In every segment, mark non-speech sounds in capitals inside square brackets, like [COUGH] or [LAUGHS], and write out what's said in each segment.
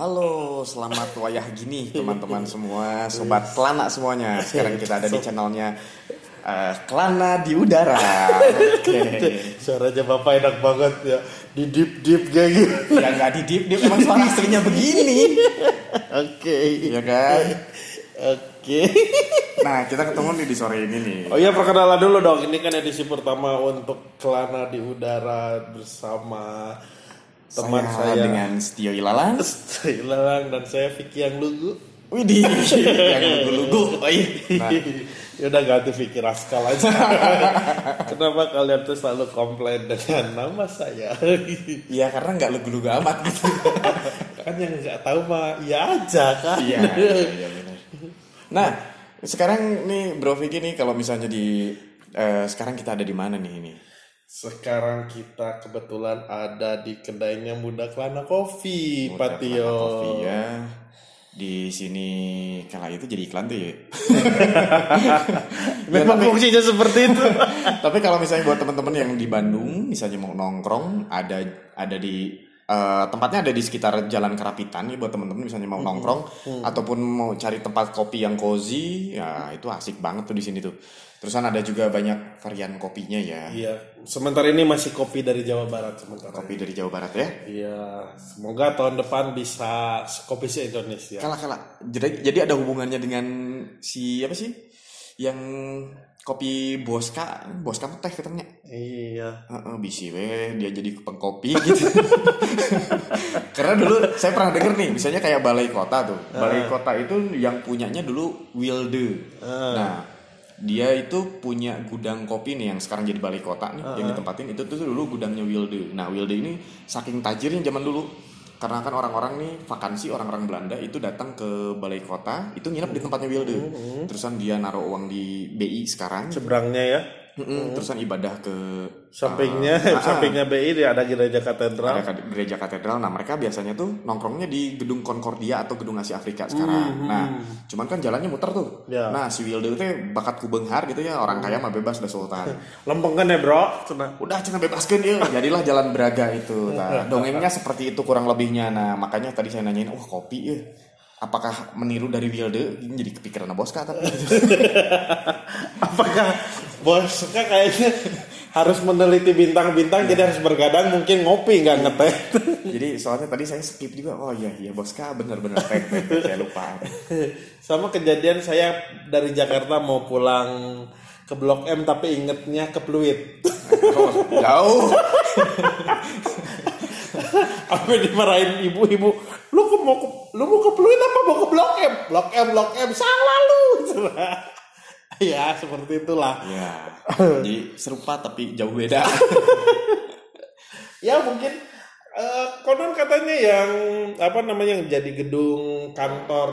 Halo, selamat wayah gini [LAUGHS] teman-teman semua, sobat Kelana semuanya. Sekarang kita ada di channelnya uh, Kelana di udara. Oke. Suaranya bapak enak banget ya di deep deep kayak gitu. Ya nggak di deep deep, emang suara aslinya begini, Oke. ya kan? Oke. Nah, kita ketemu nih di sore ini nih. Oh iya perkenalan dulu dong. Ini kan edisi pertama untuk Kelana di udara bersama teman saya, saya, dengan Setio Ilalang. [LAUGHS] Ilalang dan saya Vicky yang lugu. Widih, yang lugu-lugu. Oh, iya. Nah, ya udah ganti Vicky Raskal aja. [LAUGHS] Kenapa kalian tuh selalu komplain dengan nama saya? [LAUGHS] ya karena nggak lugu-lugu amat gitu. kan yang nggak tahu mah ya aja kan. Iya, iya benar. Nah, sekarang nih Bro Vicky nih kalau misalnya di eh, sekarang kita ada di mana nih ini? Sekarang kita kebetulan ada di kedainya Muda Kelana Coffee, Muda Patio. Kelana Coffee ya. Di sini kala itu jadi iklan tuh ya. [LAUGHS] Memang fungsinya seperti itu. [LAUGHS] Tapi kalau misalnya buat teman-teman yang di Bandung misalnya mau nongkrong ada ada di eh, tempatnya ada di sekitar Jalan Kerapitan nih buat teman-teman misalnya mau nongkrong ataupun mau cari tempat kopi yang cozy ya itu asik banget tuh di sini tuh. Terusan ada juga banyak varian kopinya ya. Iya, sementara ini masih kopi dari Jawa Barat sementara. Kopi dari Jawa Barat ya. Iya, semoga tahun depan bisa kopi se Indonesia. Kalah kalah. Jadi jadi ada hubungannya dengan si apa sih? Yang kopi Boska, Boska teh katanya. Iya. Heeh, bisi weh dia jadi pengkopi gitu. [LAUGHS] Karena dulu saya pernah denger nih, misalnya kayak Balai Kota tuh. Balai Kota itu yang punyanya dulu Wilde. Nah, dia itu punya gudang kopi nih yang sekarang jadi Balai Kota nih, yang ditempatin itu tuh dulu gudangnya Wilde. Nah, Wilde ini saking tajirnya zaman dulu. Karena kan orang-orang nih vakansi orang-orang Belanda itu datang ke Balai Kota, itu nginep di tempatnya Wilde. Terusan dia naruh uang di BI sekarang. Seberangnya ya. Mm-mm, Terusan ibadah ke Sampingnya, ah. sampingnya BI dia ada gereja katedral. ada gereja katedral. Nah mereka biasanya tuh nongkrongnya di gedung Concordia atau gedung Asia Afrika sekarang. Nah cuman kan jalannya muter tuh. Ya. Nah si Wilde itu bakat kubenghar gitu ya orang kaya mah bebas udah sultan. [LAUGHS] Lempeng kan ya bro? Udah cina bebaskan ya. Jadilah jalan Braga itu. [LAUGHS] Nah, dongengnya seperti itu kurang lebihnya. Nah makanya tadi saya nanyain, wah kopi ya. Apakah meniru dari Wilde? Ini jadi kepikiran Boska tapi. [LAUGHS] Apakah bos kan kayaknya harus meneliti bintang-bintang jadi harus bergadang mungkin ngopi nggak ngeteh. [LAUGHS] jadi soalnya tadi saya skip juga. Oh iya iya Boska bener-bener teh. saya lupa. [LAUGHS] Sama kejadian saya dari Jakarta mau pulang ke Blok M tapi ingetnya ke Pluit. Oh, jauh. [LAUGHS] Apa dimarahin ibu-ibu? Lu mau ke, lu mau ke Pluit apa mau ke Blok M? Blok M, Blok M salah lu. [LAUGHS] ya seperti itulah. Ya, jadi serupa tapi jauh beda. [LAUGHS] Ya mungkin eh, konon katanya yang apa namanya yang jadi gedung kantor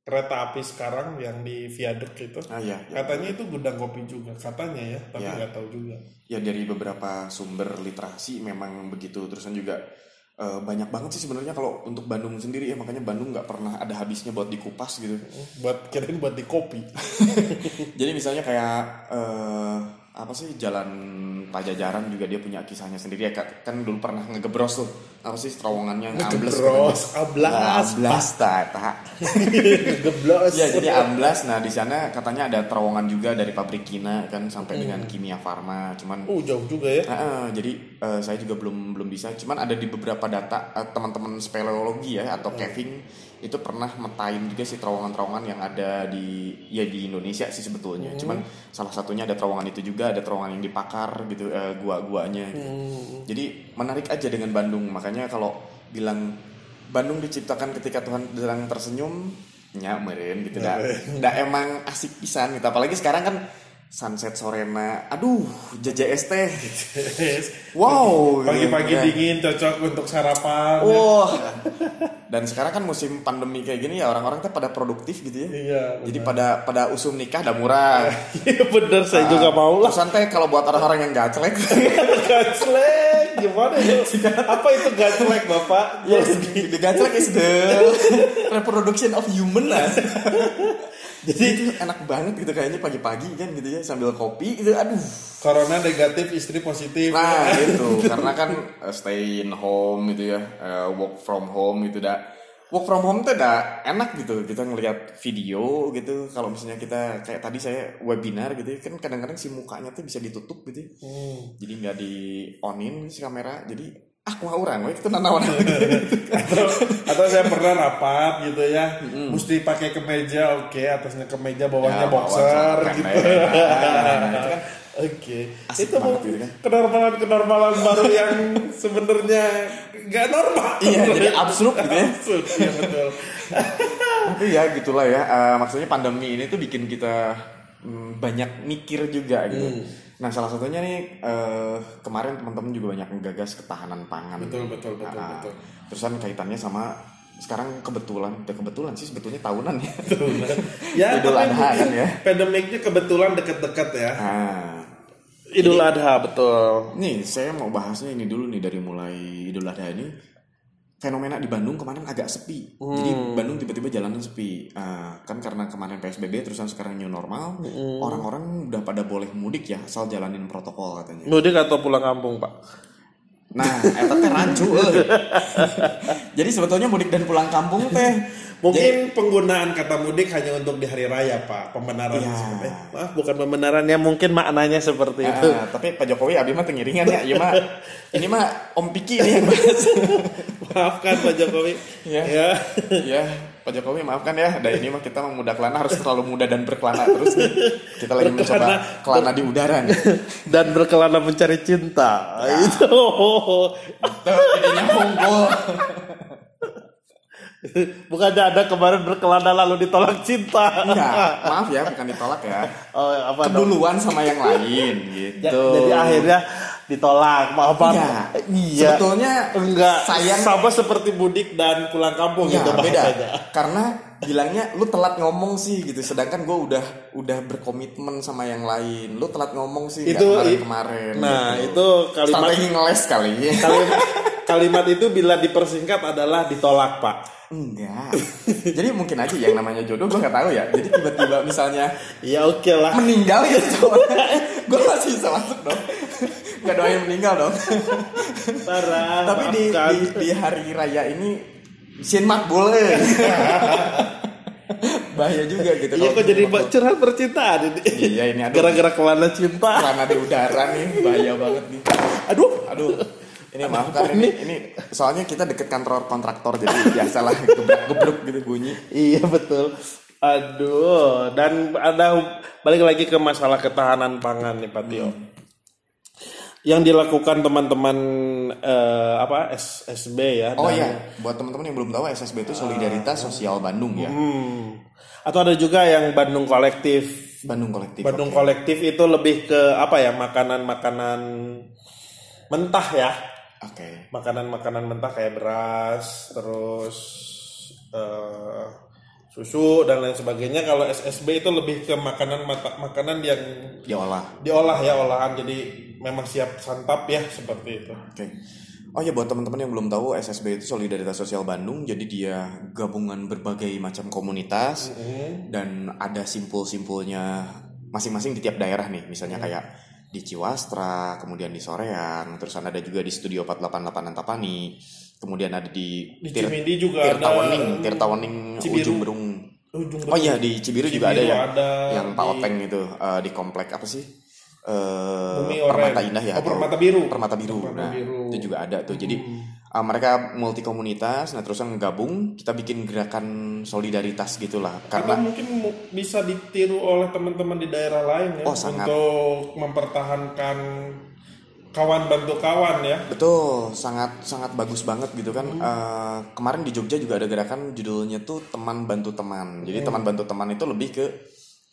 kereta api sekarang yang di viaduk itu. Ah ya, ya. Katanya itu gudang kopi juga katanya ya, tapi Ya. nggak tahu juga. ya dari beberapa sumber literasi memang begitu. Terusan juga eh, banyak banget sih sebenarnya kalau untuk Bandung sendiri ya makanya Bandung nggak pernah ada habisnya buat dikupas gitu. Buat kirain buat di kopi. [LAUGHS] Jadi misalnya kayak eh, apa sih jalan Pajajaran juga dia punya kisahnya sendiri ya kan dulu pernah ngegebros tuh apa sih terowongannya yang ambles Gebros, ablas, ablas tata [LAUGHS] geblos. Ya jadi amblas. Nah di sana katanya ada terowongan juga dari pabrik Kina kan sampai Hmm. dengan Kimia Farma. Cuman Uh jauh juga ya. Ah, ah, jadi eh, saya juga belum belum bisa. Cuman ada di beberapa data eh, teman-teman speleologi ya atau caving itu pernah metain juga sih terowongan-terowongan yang ada di ya di Indonesia sih sebetulnya. Cuman salah satunya ada terowongan itu juga ada terowongan yang dipakar gitu eh, gua-guanya. gitu. Jadi menarik aja dengan Bandung. Makanya kalau bilang Bandung diciptakan ketika Tuhan sedang tersenyum, meren gitu dah. Dah emang asik pisan gitu. Apalagi sekarang kan sunset sorena. Aduh, JJS teh. Wow, Pagi-pagi gitu. dingin cocok untuk sarapan. Wah. [LAUGHS] Dan sekarang kan musim pandemi kayak gini ya orang-orang tuh pada produktif gitu ya. Iya. Jadi pada pada usum nikah udah murah. [LAUGHS] Iya bener saya juga mau lah. Santai kalau buat orang-orang yang gaclek. [LAUGHS] Gaclek gimana itu? Apa itu gaclek bapak? Yes, the gaclek is the reproduction of human lah. Jadi itu enak banget gitu kayaknya pagi-pagi kan gitu ya sambil kopi gitu aduh. Corona negatif, istri positif. Nah itu karena kan uh, stay in home gitu ya, uh, work from home gitu dah. Work from home tuh udah enak gitu kita ngelihat video gitu. Kalau misalnya kita kayak tadi saya webinar gitu ya, kan kadang-kadang si mukanya tuh bisa ditutup gitu. ya. Hmm. Jadi nggak di onin si kamera. Jadi ah kuah orang, we, itu nanawan atau atau saya pernah rapat gitu ya mesti pakai kemeja oke atasnya kemeja bawahnya Ya, bawah boxer keren, gitu [LAUGHS] itu kan oke Asik itu banget mungkin gitu kan. kenormalan kenormalan baru yang sebenarnya nggak normal Iya, jadi absurd gitu ya. Absurd, iya betul [LAUGHS] Tapi ya gitulah ya. Eh, maksudnya pandemi ini tuh bikin kita mm, banyak mikir juga gitu. Hmm. Nah salah satunya nih eh, kemarin teman-teman juga banyak menggagas ketahanan pangan. betul betul betul Ah, betul Terusan kaitannya sama sekarang kebetulan, udah kebetulan sih sebetulnya tahunan ya. [LAUGHS] ya Idul Adha kan ya. pandemiknya kebetulan deket-deket ya Nah, Idul Adha betul nih saya mau bahasnya ini dulu nih dari mulai Idul Adha ini fenomena di Bandung kemarin agak sepi. Jadi Bandung tiba-tiba jalanan sepi. Ah, kan karena kemarin PSBB terusan sekarang new normal, orang-orang udah pada boleh mudik ya asal jalanin protokol katanya. mudik atau pulang kampung pak Nah, eta teh rancu euy. [LAUGHS] Jadi sebetulnya mudik dan pulang kampung teh Mungkin penggunaan kata mudik hanya untuk di hari raya, Pak. Pembenaran seperti eh, maaf bukan pembenarannya mungkin maknanya seperti itu. Ah, tapi Pak Jokowi abi mah tengiringan ya. Iya mah [LAUGHS] ini mah Om Piki nih yang bahas. [LAUGHS] Maafkan Pak Jokowi. Iya. Ya. ya, Pak Jokowi maafkan ya. Dan ini mah kita mau muda kelana harus terlalu muda dan berkelana terus nih. Kita lagi mencoba Berkelana. kelana di udara nih. [LAUGHS] Dan berkelana mencari cinta. Ya. Itu. Ininya unggul. Bukannya ada kemarin berkelana lalu ditolak cinta. Enggak, maaf ya bukan ditolak ya. Oh, apa dong? Keduluan sama yang lain Ya, gitu. Jadi akhirnya ditolak. Maaf Pak. Iya. Iya. Sebetulnya enggak sayang sama seperti mudik dan pulang kampung Ya gitu beda karena bilangnya lu telat ngomong sih gitu sedangkan gue udah udah berkomitmen sama yang lain lu telat ngomong sih Itu- kemarin kemarin Nah, itu kalimat strategi ngeles kali kalimat, [LAUGHS] kalimat itu bila dipersingkat adalah ditolak pak. Enggak. Jadi mungkin aja yang namanya jodoh gue nggak tahu ya. Jadi tiba-tiba misalnya ya oke lah. meninggal gitu gue masih bisa masuk dong. Nggak doain meninggal dong. Parah tapi di, di di hari raya ini sin makbul eh. bahaya juga gitu iya kok jadi makbul. curhat percintaan ini? Iya, ini gara-gara kelana cinta. Celana di udara nih bahaya banget nih. Aduh. Aduh ini maaf kan ini ini soalnya kita deket kantor kontraktor jadi biasalah gebrek gitu bunyi iya betul aduh dan ada balik lagi ke masalah ketahanan pangan nih Pak Tio Hmm. yang dilakukan teman-teman eh, apa SSB ya oh dan- iya buat teman-teman yang belum tahu SSB itu Solidaritas Sosial Bandung ya Hmm. Atau ada juga yang Bandung kolektif. Bandung kolektif Bandung oke. kolektif itu lebih ke apa ya makanan-makanan mentah ya, oke makanan-makanan mentah kayak beras, terus eh, susu dan lain sebagainya. Kalau SSB itu lebih ke makanan mata- makanan yang diolah diolah ya olahan, jadi memang siap santap ya seperti itu. Oke. Oh ya buat teman-teman yang belum tahu SSB itu Solidaritas Sosial Bandung. Jadi dia gabungan berbagai macam komunitas dan ada simpul-simpulnya masing-masing di tiap daerah nih. Misalnya kayak di Ciwastra, kemudian di Soreang, terus ada juga di Studio 488 Antapani, kemudian ada di, Di Tir- Cimindi juga Tirta ada. Wening, Tirta Wening Cibiru. Ujung Berung. Ujung Oh iya di Cibiru, juga ada Cibiru yang ada, yang Pak di- Oteng itu eh, di komplek apa sih? Bumi Permata. Indah ya. Oh, Permata Biru. Permata Biru. Permata nah, Biru. itu juga ada tuh. Jadi uh, mereka multi komunitas, nah terus ngegabung, kita bikin gerakan solidaritas gitulah. Atau Karena mungkin mu- bisa ditiru oleh teman-teman di daerah lain ya Oh, sangat. untuk mempertahankan kawan bantu kawan ya. betul sangat sangat bagus banget gitu kan. Uh, kemarin di Jogja juga ada gerakan judulnya tuh teman bantu teman. Jadi teman bantu teman itu lebih ke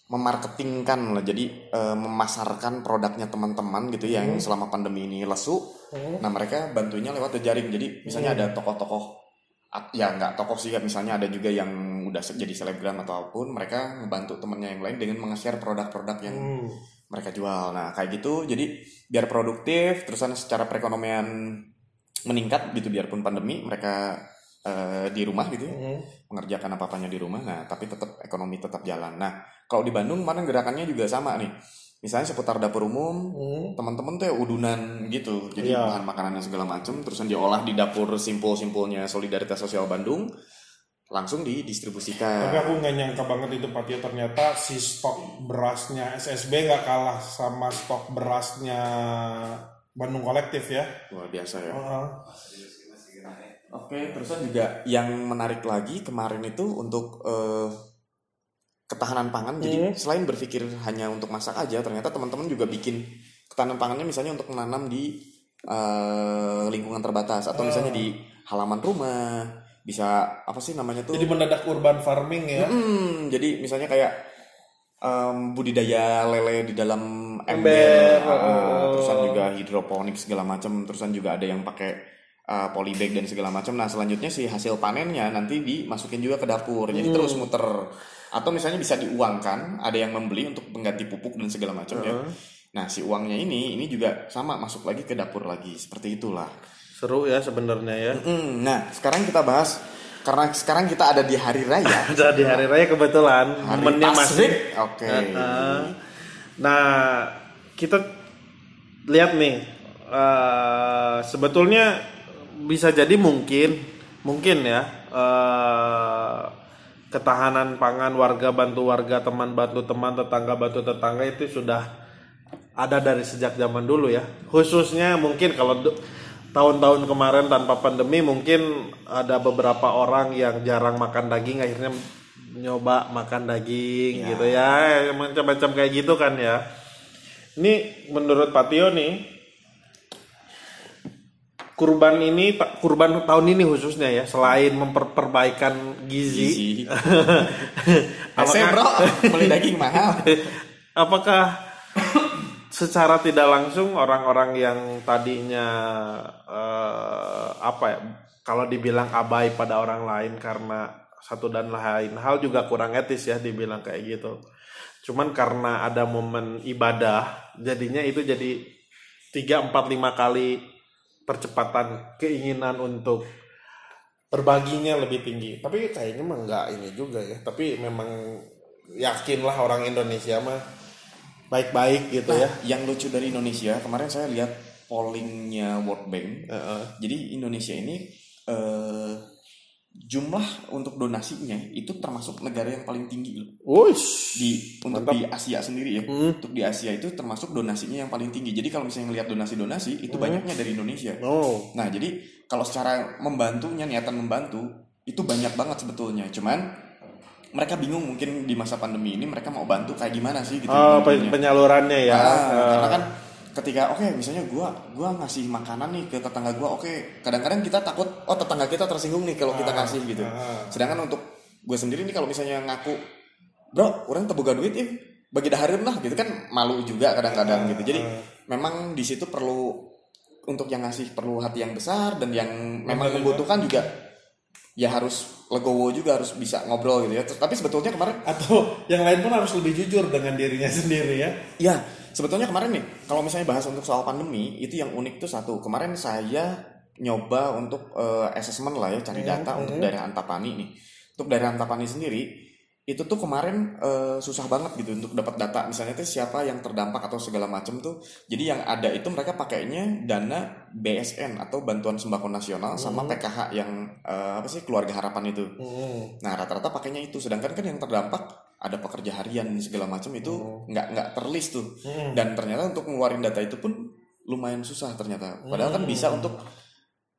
memarketingkan lah. Jadi uh, memasarkan produknya teman-teman gitu ya, yang selama pandemi ini lesu. Nah mereka bantunya lewat jejaring. Jadi misalnya ada tokoh-tokoh ya nggak tokoh sih misalnya ada juga yang udah jadi selebgram ataupun mereka membantu temennya yang lain dengan meng-share produk-produk yang Hmm. mereka jual. Nah, kayak gitu jadi biar produktif terusan secara perekonomian meningkat gitu biarpun pandemi mereka eh, di rumah gitu ya Hmm. mengerjakan apa apanya di rumah nah tapi tetap ekonomi tetap jalan nah kalau di Bandung kemarin gerakannya juga sama nih misalnya seputar dapur umum Hmm. teman-teman tuh ya udunan gitu jadi Iya. bahan makanan dan segala macam terusan diolah di dapur simpul-simpulnya solidaritas sosial Bandung langsung didistribusikan Tapi aku nggak nyangka banget itu Patio ternyata si stok berasnya SSB nggak kalah sama stok berasnya Bandung kolektif ya. luar biasa ya Heeh. Oke, terusan juga yang menarik lagi kemarin itu untuk eh, ketahanan pangan. Jadi selain berpikir hanya untuk masak aja, ternyata teman-teman juga bikin ketahanan pangannya misalnya untuk menanam di eh, lingkungan terbatas atau misalnya di halaman rumah. Bisa apa sih namanya tuh? Jadi mendadak urban farming ya. Hmm, jadi misalnya kayak em, budidaya lele di dalam Ember, ember, ah, oh. terusan juga hidroponik segala macam, terusan juga ada yang pakai uh, polybag dan segala macam. Nah selanjutnya si hasil panennya nanti dimasukin juga ke dapur, jadi terus muter. Atau misalnya bisa diuangkan, ada yang membeli untuk pengganti pupuk dan segala macam ya. Nah si uangnya ini, ini juga sama masuk lagi ke dapur lagi, seperti itulah. Seru ya sebenarnya ya. Hmm, nah sekarang kita bahas karena sekarang kita ada di hari raya. [LAUGHS] Ada di hari raya kebetulan Hari momennya masih. Oke. Heeh. Nah, kita lihat nih eh, sebetulnya bisa jadi mungkin mungkin ya eh, ketahanan pangan warga bantu warga teman bantu teman tetangga bantu tetangga itu sudah ada dari sejak zaman dulu ya. Khususnya mungkin kalau tahun-tahun kemarin tanpa pandemi mungkin ada beberapa orang yang jarang makan daging akhirnya nyoba makan daging gitu ya. Macam-macam kayak gitu kan ya. Ini menurut Patio nih kurban ini kurban tahun ini khususnya ya selain memperperbaikan gizi, Gizi. [LAUGHS] Apakah- bro, beli daging mahal. [LAUGHS] apakah secara tidak langsung orang-orang yang tadinya eh, apa ya kalau dibilang abai pada orang lain karena satu dan lain hal juga kurang etis ya dibilang kayak gitu cuman karena ada momen ibadah jadinya itu jadi 3 4 5 kali percepatan keinginan untuk berbaginya lebih tinggi tapi kayaknya mah enggak ini juga ya tapi memang yakinlah orang Indonesia mah baik-baik gitu ya Yang lucu dari Indonesia, kemarin saya lihat pollingnya World Bank. Heeh. Jadi Indonesia ini eh, jumlah untuk donasinya itu termasuk negara yang paling tinggi loh. Wush. di untuk di Asia sendiri ya. Hmm. Untuk di Asia itu termasuk donasinya yang paling tinggi. Jadi kalau misalnya ngelihat donasi-donasi itu banyaknya dari Indonesia. Oh. Nah, jadi kalau secara membantunya niatan membantu itu banyak banget sebetulnya. Cuman mereka bingung mungkin di masa pandemi ini mereka mau bantu kayak gimana sih gitu. Oh, bantunya. penyalurannya ya. Ah, Eh, karena kan ketika oke misalnya gua gua ngasih makanan nih ke tetangga gua oke kadang-kadang kita takut oh tetangga kita tersinggung nih kalau kita kasih gitu. ah. sedangkan untuk gue sendiri nih kalau misalnya ngaku bro orang teboga duit ya bagi dahareun lah gitu kan malu juga kadang-kadang gitu. Jadi memang di situ perlu untuk yang ngasih perlu hati yang besar dan yang memang membutuhkan juga ya harus legowo juga harus bisa ngobrol gitu ya. Tapi sebetulnya kemarin atau yang lain pun harus lebih jujur dengan dirinya sendiri ya. Ya, sebetulnya kemarin nih, kalau misalnya bahas untuk soal pandemi, itu yang unik tuh satu. Kemarin saya nyoba untuk eh, assessment lah ya, cari data untuk daerah Antapani nih. Untuk daerah Antapani sendiri, itu tuh kemarin eh, susah banget gitu untuk dapat data. Misalnya tuh siapa yang terdampak atau segala macam tuh. Jadi yang ada itu mereka pakainya dana BSN atau Bantuan Sembako Nasional sama PKH yang eh, apa sih keluarga harapan itu. Hmm. Nah rata-rata pakainya itu, sedangkan kan yang terdampak ada pekerja harian segala macam itu nggak nggak terlist tuh. Dan ternyata untuk ngeluarin data itu pun lumayan susah ternyata. Padahal kan bisa untuk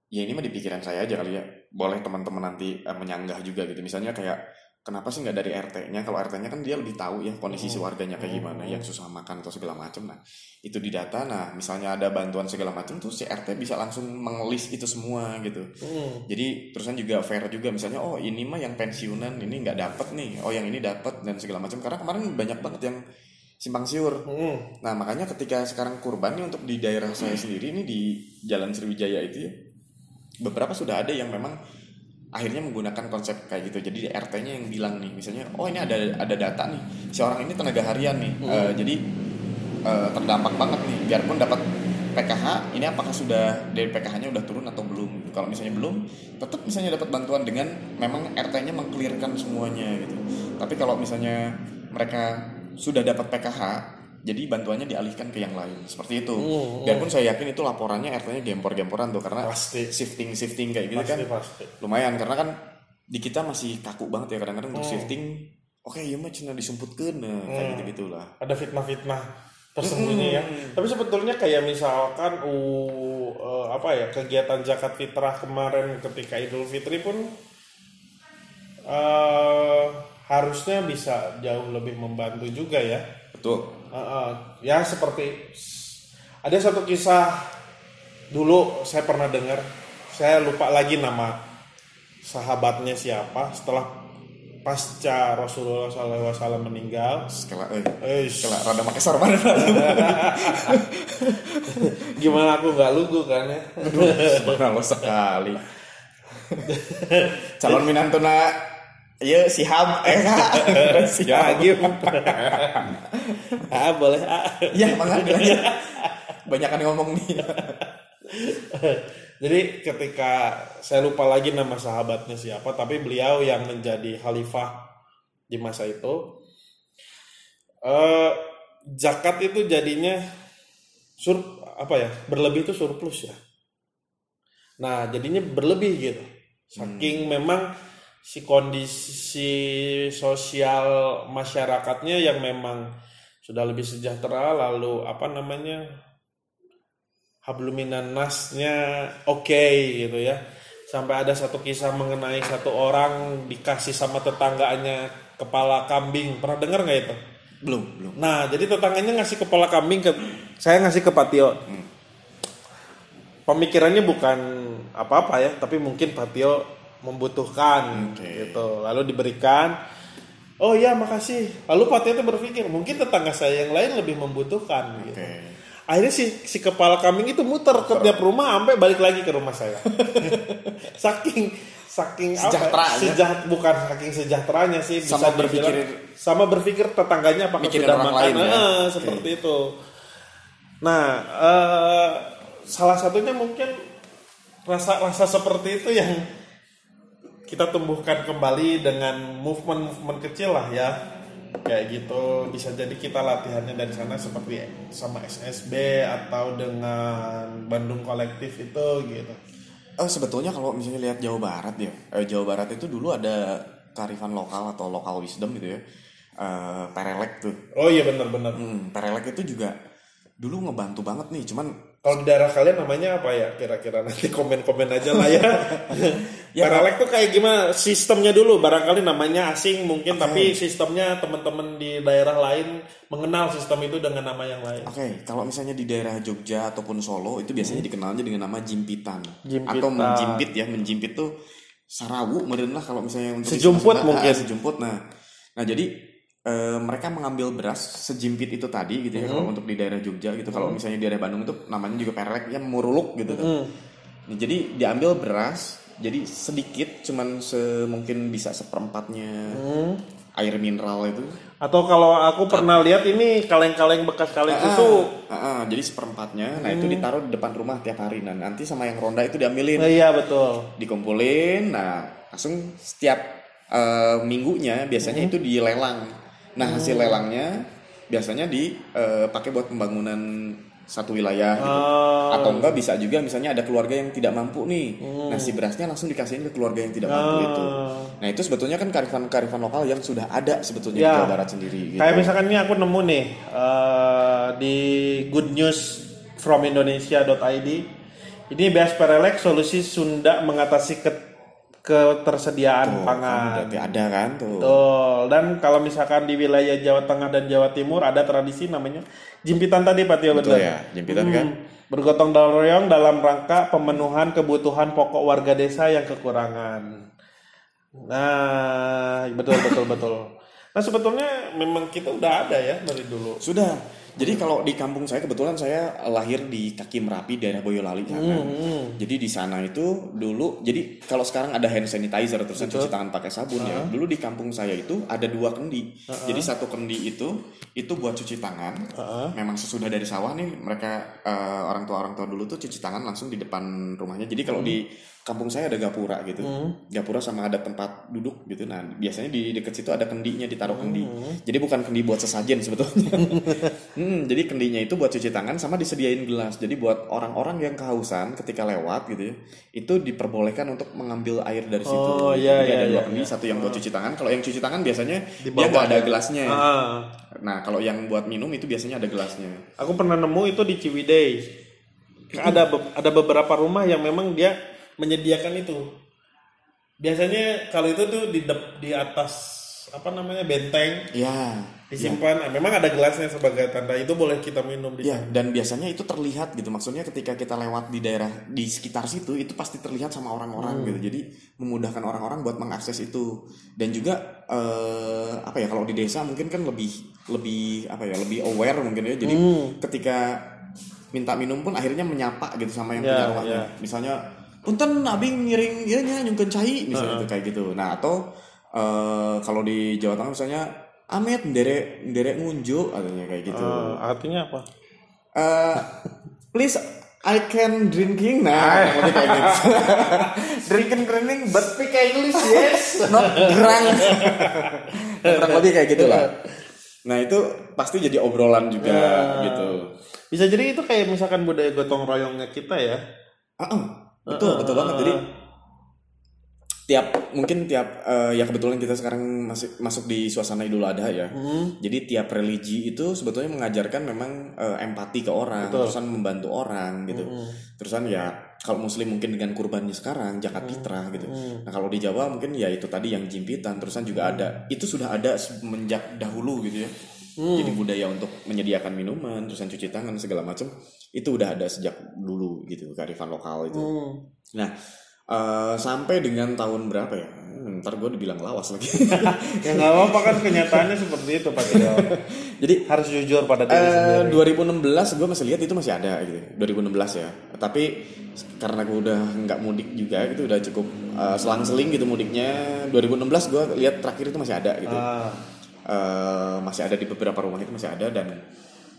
ya ini mah di pikiran saya aja kali ya. Boleh teman-teman nanti eh, menyanggah juga gitu. Misalnya kayak kenapa sih nggak dari RT-nya? Kalau RT-nya kan dia lebih tahu ya kondisi si warganya kayak gimana, yang susah makan atau segala macam. Nah itu di data. Nah misalnya ada bantuan segala macam tuh si RT bisa langsung mengelis itu semua gitu. Hmm. Jadi terusan juga fair juga misalnya oh ini mah yang pensiunan ini nggak dapat nih, oh yang ini dapat dan segala macam karena kemarin banyak banget yang simpang siur. Hmm. Nah makanya ketika sekarang kurban nih untuk di daerah saya sendiri ini di Jalan Sriwijaya itu ya beberapa sudah ada yang memang akhirnya menggunakan konsep kayak gitu. Jadi RT-nya yang bilang nih misalnya oh ini ada ada data nih si orang ini tenaga harian nih. Eh, jadi eh, terdampak banget nih. Biarpun dapat PKH ini apakah sudah dari PKH-nya udah turun atau belum? Kalau misalnya belum tetap misalnya dapat bantuan dengan memang RT-nya mengklirkan semuanya gitu. Tapi kalau misalnya mereka sudah dapat PKH jadi bantuannya dialihkan ke yang lain. Seperti itu. Hmm, biarpun saya yakin itu laporannya RT-nya gempor-gemporan tuh karena Pasti. shifting shifting kayak gitu kan Pasti. lumayan. Karena kan di kita masih kaku banget ya kadang-kadang Hmm. untuk shifting. Oke ya mah cina disumputkan nah, kayak gitu gitulah ada fitnah-fitnah tersembunyi ya. Tapi sebetulnya kayak misalkan uh, eh, apa ya kegiatan zakat fitrah kemarin ketika Idul Fitri pun eh, harusnya bisa jauh lebih membantu juga ya. betul Uh, uh, ya seperti ada satu kisah dulu saya pernah dengar, saya lupa lagi nama sahabatnya siapa. Setelah pasca Rasulullah SAW meninggal. sekala eh, sekala rada sorban [LAUGHS] gimana aku nggak lugu kan ya? Subhanallah sekali. [LAUGHS] Calon minantuna Iya sihab eh [LAUGHS] kak ya sihab gitu. Ah boleh. Ah. ya aja banyak yang ngomong nih. Jadi ketika saya lupa lagi nama sahabatnya siapa tapi beliau yang menjadi khalifah di masa itu eh zakat itu jadinya sur apa ya berlebih itu surplus ya. Nah jadinya berlebih gitu. Saking memang si kondisi sosial masyarakatnya yang memang sudah lebih sejahtera lalu apa namanya habluminan nasnya oke gitu ya. Sampai ada satu kisah mengenai satu orang dikasih sama tetangganya kepala kambing. Pernah dengar nggak itu? Belum belum. Nah jadi tetangganya ngasih kepala kambing ke saya ngasih ke Patio pemikirannya bukan apa-apa ya tapi mungkin Patio membutuhkan Oke. gitu. Lalu diberikan oh ya makasih. Lalu Patio itu berpikir mungkin tetangga saya yang lain lebih membutuhkan gitu. Oke akhirnya si si kepala kambing itu muter ke tiap rumah sampai balik lagi ke rumah saya. [LAUGHS] Saking saking apa Sejahteranya. sejaht bukan saking sejahteranya sih bisa Sama dibilang- berpikir- sama berpikir tetangganya apakah sudah orang makan. lain ya. Seperti itu. Nah eh, salah satunya mungkin rasa rasa seperti itu yang kita tumbuhkan kembali dengan movement movement kecil lah ya. Kayak gitu bisa jadi kita latihannya dari sana seperti sama SSB atau dengan Bandung kolektif itu gitu. Oh sebetulnya kalau misalnya lihat Jawa Barat ya, eh, Jawa Barat itu dulu ada kearifan lokal atau lokal wisdom gitu ya, eh, perelek tuh. oh iya benar-benar. Hmm, perelek itu juga dulu ngebantu banget nih, cuman kalau di daerah kalian namanya apa ya? Kira-kira nanti komen-komen aja lah ya. [LAUGHS] Ya, Paralek tuh kayak gimana? Sistemnya dulu barangkali namanya asing mungkin tapi sistemnya teman-teman di daerah lain mengenal sistem itu dengan nama yang lain. Oke, kalau misalnya di daerah Jogja ataupun Solo itu biasanya dikenalnya dengan nama jimpitan, Jimpitan. atau menjimpit ya, menjimpit tuh sarawu meren lah kalau misalnya untuk Sejumput istilah- mungkin. ah, sejumput. Nah, nah jadi eh, mereka mengambil beras sejimpit itu tadi gitu ya Hmm. kalau untuk di daerah Jogja gitu. Kalau misalnya di daerah Bandung itu namanya juga perelek ya muruluk gitu kan. Hmm. Nah, jadi diambil beras jadi sedikit cuman semungkin bisa seperempatnya Hmm. air mineral itu atau kalau aku pernah lihat ini kaleng-kaleng bekas kaleng susu Ah, ah, jadi seperempatnya, nah itu ditaruh di depan rumah tiap hari. Nah nanti sama yang ronda itu diambilin, Oh, iya betul dikumpulin. Nah langsung setiap eh, minggunya biasanya itu dilelang. Nah hasil lelangnya biasanya dipakai buat pembangunan satu wilayah gitu. Oh. Atau enggak bisa juga misalnya ada keluarga yang tidak mampu nih. Nah si berasnya langsung dikasihin ke keluarga yang tidak mampu itu. Nah itu sebetulnya kan karifan-karifan lokal yang sudah ada sebetulnya di Ya. Jawa Barat sendiri. Gitu. Kayak misalkan ini aku nemu nih eh, di good news from Indonesia.id. Ini beas perelek solusi Sunda mengatasi ke ketersediaan Tuh, pangan. kan berarti ada kan tuh. Betul. Dan kalau misalkan di wilayah Jawa Tengah dan Jawa Timur ada tradisi namanya jimpitan tadi Pak Tio Betul betul. ya, jimpitan Hmm. kan. Bergotong royong dalam rangka pemenuhan kebutuhan pokok warga desa yang kekurangan. Nah, betul betul betul. [LAUGHS] Nah sebetulnya memang kita udah ada ya dari dulu. Sudah. Jadi kalau di kampung saya kebetulan saya lahir di kaki Merapi daerah Boyolali sana. Jadi di sana itu dulu jadi kalau sekarang ada hand sanitizer terus cuci tangan pakai sabun ya. Dulu di kampung saya itu ada dua kendi. Jadi satu kendi itu itu buat cuci tangan. Memang sesudah dari sawah nih mereka eh, orang tua orang tua dulu tuh cuci tangan langsung di depan rumahnya. Jadi kalau di kampung saya ada gapura gitu. Gapura sama ada tempat duduk gitu. Nah, biasanya di dekat situ ada kendinya ditaruh kendi. Jadi bukan kendi buat sesajen sebetulnya. [LAUGHS] Hmm, jadi kendinya itu buat cuci tangan sama disediain gelas. Jadi buat orang-orang yang kehausan ketika lewat gitu ya, itu diperbolehkan untuk mengambil air dari situ. Oh, iya, Jadi iya, ada dua iya, kendi, satu yang buat cuci tangan. Kalau yang cuci tangan biasanya Di dia nggak ada ya. gelasnya. Ah. Nah, kalau yang buat minum itu biasanya ada gelasnya. Aku pernah nemu itu di Ciwidey. Ada be- ada beberapa rumah yang memang dia menyediakan itu. Biasanya kalau itu tuh di dep- di atas apa namanya benteng Ya. disimpan. Ah, Memang ada gelasnya sebagai tanda itu boleh kita minum di Ya, dan biasanya itu terlihat gitu. Maksudnya ketika kita lewat di daerah di sekitar situ itu pasti terlihat sama orang-orang gitu. Jadi memudahkan orang-orang buat mengakses itu. Dan juga eh, apa ya kalau di desa mungkin kan lebih lebih apa ya lebih aware mungkin ya. Jadi ketika minta minum pun akhirnya menyapa gitu sama yang Ya, punya rumahnya. ya. Misalnya punten abing ngiring ieu nya nyungkeun cai misalnya gitu kayak gitu. Nah, atau eh, kalau di Jawa Tengah misalnya Amet derek derek ngunjuk katanya kayak gitu. Eh, artinya apa? Eh, please I can drinking. Nah maksudnya [LAUGHS] kayak gitu. [LAUGHS] Drinking drinking but speak English yes. [LAUGHS] Not drunk kurang lebih kayak gitu lah nah itu pasti jadi obrolan juga gitu. Bisa jadi itu kayak misalkan budaya gotong royongnya kita ya. Ah, ah, betul betul banget jadi tiap mungkin tiap eh, ya kebetulan kita sekarang masih masuk di suasana Idul Adha ya. Jadi tiap religi itu sebetulnya mengajarkan memang eh, empati ke orang, terusan membantu orang gitu. Terusan ya kalau muslim mungkin dengan kurbannya sekarang zakat fitrah gitu. Nah, kalau di Jawa mungkin ya itu tadi yang jimpitan, terusan juga ada itu sudah ada semenjak dahulu gitu ya. Jadi budaya untuk menyediakan minuman, terusan cuci tangan segala macam itu udah ada sejak dulu gitu kearifan lokal itu. Nah, eh, sampai dengan tahun berapa ya? Hmm, ntar gue dibilang lawas lagi. [LAUGHS] Ya nggak apa-apa kan kenyataannya seperti itu Pak Tio. [LAUGHS] Jadi Harus jujur pada diri sendiri. eh 2016 gue masih lihat itu masih ada gitu. 2016 ya. Tapi karena gue udah nggak mudik juga gitu, udah cukup eh, selang-seling gitu mudiknya. 2016 gue lihat terakhir itu masih ada gitu. Ah, Eh, masih ada di beberapa rumah itu masih ada dan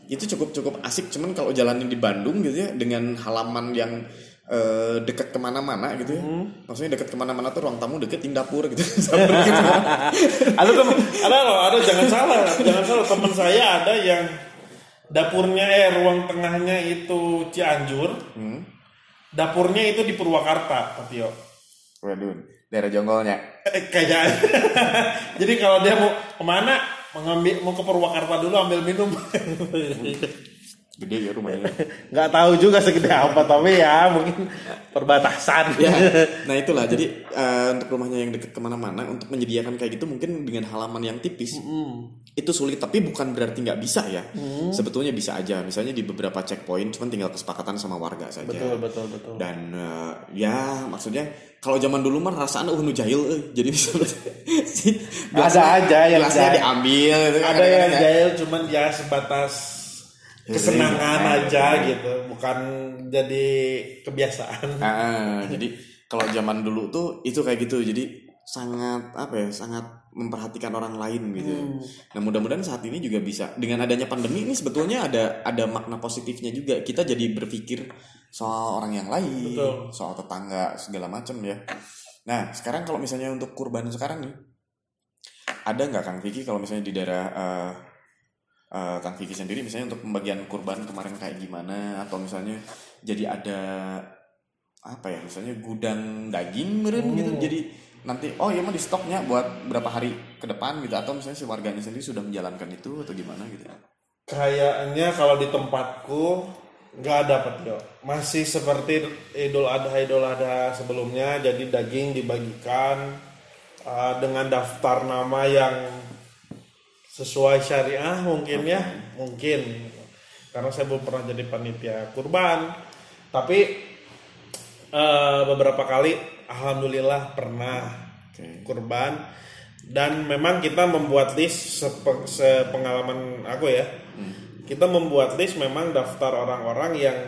itu cukup cukup asik. Cuman kalau jalanin di Bandung gitu ya dengan halaman yang eh, dekat ke mana-mana gitu ya. Maksudnya dekat ke mana-mana tuh ruang tamu deketin dapur gitu. [LAUGHS] Dapur gitu. [LAUGHS] ada teman, ada loh, ada jangan salah, jangan salah teman saya ada yang dapurnya eh ruang tengahnya itu Cianjur, Hmm. dapurnya itu di Purwakarta, Pak Tio. Waduh, daerah jonggolnya. Eh, kayak [LAUGHS] jadi kalau dia mau ke mana mengambil mau ke Purwakarta dulu ambil minum [LAUGHS] Gede ya rumahnya. [LAUGHS] nggak tahu juga segede apa tapi ya mungkin perbatasan ya, nah itulah. Jadi eh, untuk rumahnya yang dekat ke mana-mana, untuk menyediakan kayak gitu mungkin dengan halaman yang tipis itu sulit. Tapi bukan berarti nggak bisa ya. Sebetulnya bisa aja. Misalnya di beberapa checkpoint, cuman tinggal kesepakatan sama warga saja. betul betul betul Dan eh, ya maksudnya kalau zaman dulu mah rasaan uh nu jahil eh. jadi bisa [LAUGHS] Ada aja yang jahil. diambil gitu kan, ada yang ya. jahil cuman ya sebatas kesenangan aja gitu bukan jadi kebiasaan Ah, jadi kalau zaman dulu tuh itu kayak gitu. Jadi sangat apa ya? Sangat memperhatikan orang lain gitu. Nah, mudah-mudahan saat ini juga bisa dengan adanya pandemi ini sebetulnya ada ada makna positifnya juga. Kita jadi berpikir soal orang yang lain, Betul. soal tetangga segala macam ya. Nah, sekarang kalau misalnya untuk kurban sekarang nih ada nggak Kang Vicky kalau misalnya di daerah eh, eh, Kang Vicky sendiri misalnya untuk pembagian kurban kemarin kayak gimana atau misalnya jadi ada apa ya misalnya gudang daging meren gitu jadi nanti oh ya mah di stoknya buat berapa hari ke depan gitu. Atau misalnya si warganya sendiri sudah menjalankan itu atau gimana gitu. Kayaknya kalau di tempatku nggak ada Tio. masih seperti Idul Adha Idul Adha sebelumnya jadi daging dibagikan uh, dengan daftar nama yang sesuai syariah mungkin ya. Mungkin. Karena saya belum pernah jadi panitia kurban. Tapi eh, beberapa kali alhamdulillah pernah Oke. kurban. Dan memang kita membuat list sepe- sepengalaman aku ya. Kita membuat list memang daftar orang-orang yang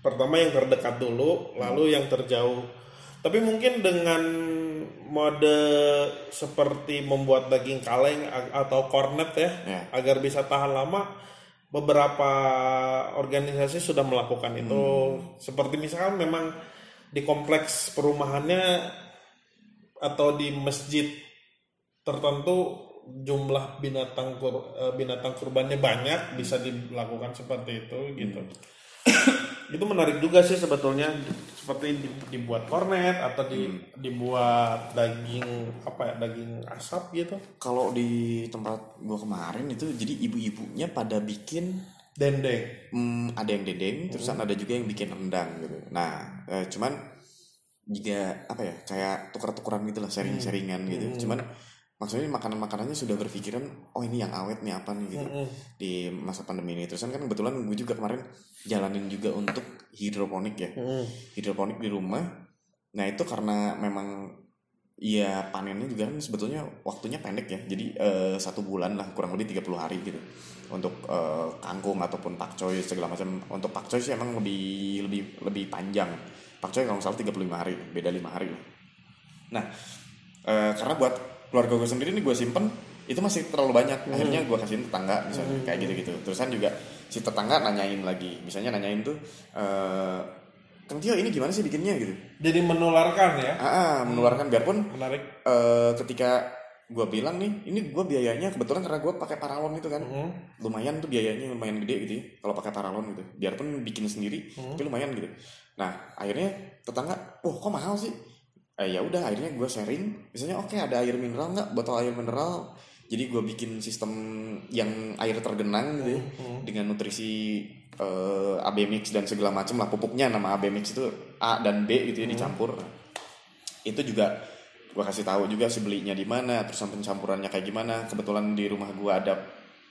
pertama yang terdekat dulu lalu yang terjauh. Tapi mungkin dengan mode seperti membuat daging kaleng atau cornet ya Ya. agar bisa tahan lama beberapa organisasi sudah melakukan itu. Seperti misalkan memang di kompleks perumahannya atau di masjid tertentu jumlah binatang kur- eh, binatang kurbannya banyak bisa dilakukan seperti itu gitu. [COUGHS] Itu menarik juga sih sebetulnya seperti di- dibuat kornet atau di, dibuat daging apa ya daging asap gitu. Kalau di tempat gua kemarin itu jadi ibu-ibunya pada bikin dendeng. Hmm, ada yang dedeng, terusan ada juga yang bikin rendang gitu. Nah, eh, cuman juga apa ya kayak tuker-tukeran gitu lah, sharing-sharingan gitu. Cuman maksudnya makanan-makanannya sudah berpikiran, oh ini yang awet nih apa nih? gitu. Di masa pandemi ini. Terusan kan kebetulan gue juga kemarin jalanin juga untuk hidroponik ya, hidroponik di rumah. Nah itu karena memang Iya panennya juga kan sebetulnya waktunya pendek ya. Jadi eh, satu bulan lah kurang lebih 30 hari gitu untuk eh, kangkung ataupun pakcoy segala macam. Untuk pakcoy sih emang lebih lebih lebih panjang. Pakcoy kalau salah 35 hari beda lima hari lah. Nah eh, karena buat keluarga gue sendiri nih gue simpen itu masih terlalu banyak. Akhirnya gue kasihin tetangga misalnya kayak gitu gitu terusan juga si tetangga nanyain lagi. Misalnya nanyain tuh eh Kang Tio ini gimana sih bikinnya? Gitu. Jadi menularkan ya? Ah, ah, menularkan. Biarpun menarik. eh, ketika gue bilang nih ini gue biayanya kebetulan karena gue pakai paralon itu kan. Hmm. lumayan tuh biayanya lumayan gede gitu ya kalau pakai paralon gitu. Biarpun bikin sendiri tapi lumayan gitu. Nah akhirnya tetangga wah kok mahal sih? Eh, ya udah akhirnya gue sharing. Misalnya oke ada air mineral nggak? Botol air mineral. Jadi gue bikin sistem yang air tergenang gitu ya dengan nutrisi eh, AB mix dan segala macam lah. Pupuknya nama AB mix itu A dan B gitu ya dicampur. Itu juga gue kasih tahu juga sih belinya di mana terus pencampurannya kayak gimana. Kebetulan di rumah gue ada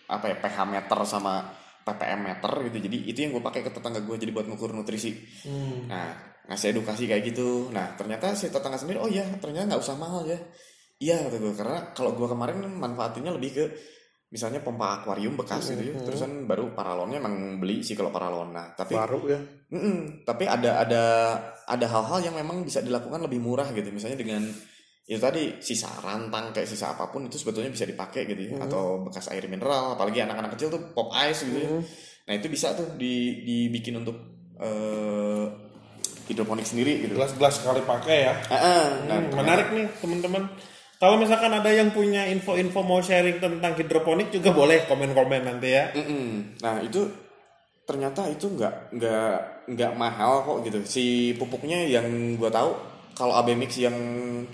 apa ya pH meter sama ppm meter gitu. Jadi itu yang gue pakai ke tetangga gue jadi buat ngukur nutrisi. Hmm. nah ngasih edukasi kayak gitu. Nah ternyata si tetangga sendiri oh iya ternyata nggak usah mahal ya. Iya kata gue karena kalau gue kemarin manfaatinnya lebih ke misalnya pompa akuarium bekas gitu ya. Terusan baru paralonnya emang beli sih kalau paralon. Nah tapi baru ya? Tapi ada ada ada hal-hal yang memang bisa dilakukan lebih murah gitu. Misalnya dengan itu tadi sisa rantang kayak sisa apa pun itu sebetulnya bisa dipakai gitu ya. Atau bekas air mineral apalagi anak-anak kecil tuh pop ice gitu ya. Nah itu bisa tuh di dibikin untuk eh, hidroponik sendiri gitu. Gelas-gelas sekali pakai ya. Ah, ah. nah, Hmm, menarik nih teman-teman. Kalau misalkan ada yang punya info-info mau sharing tentang hidroponik juga boleh komen-komen nanti ya. Mm-mm. Nah itu ternyata itu nggak nggak nggak mahal kok gitu. Si pupuknya yang gua tahu kalau AB mix yang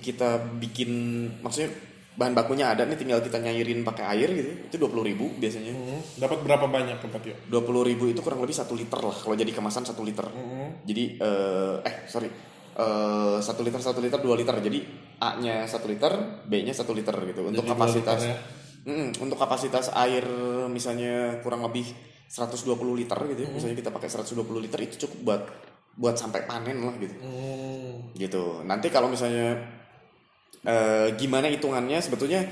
kita bikin maksudnya bahan bakunya ada nih tinggal kita nyairin pakai air gitu itu dua ribu biasanya. Hmm, dapat berapa banyak tempat ya dua ribu itu kurang lebih satu liter lah kalau jadi kemasan satu liter. Jadi eh, eh sorry eh, satu liter satu liter dua liter. Jadi A nya satu liter B nya satu liter gitu. Untuk Jadi dua kapasitas ya. Mm, untuk kapasitas air misalnya kurang lebih 120 liter gitu ya. Misalnya kita pakai 120 liter itu cukup buat buat sampai panen lah gitu. Hmm, Gitu. Nanti kalau misalnya eh, gimana hitungannya sebetulnya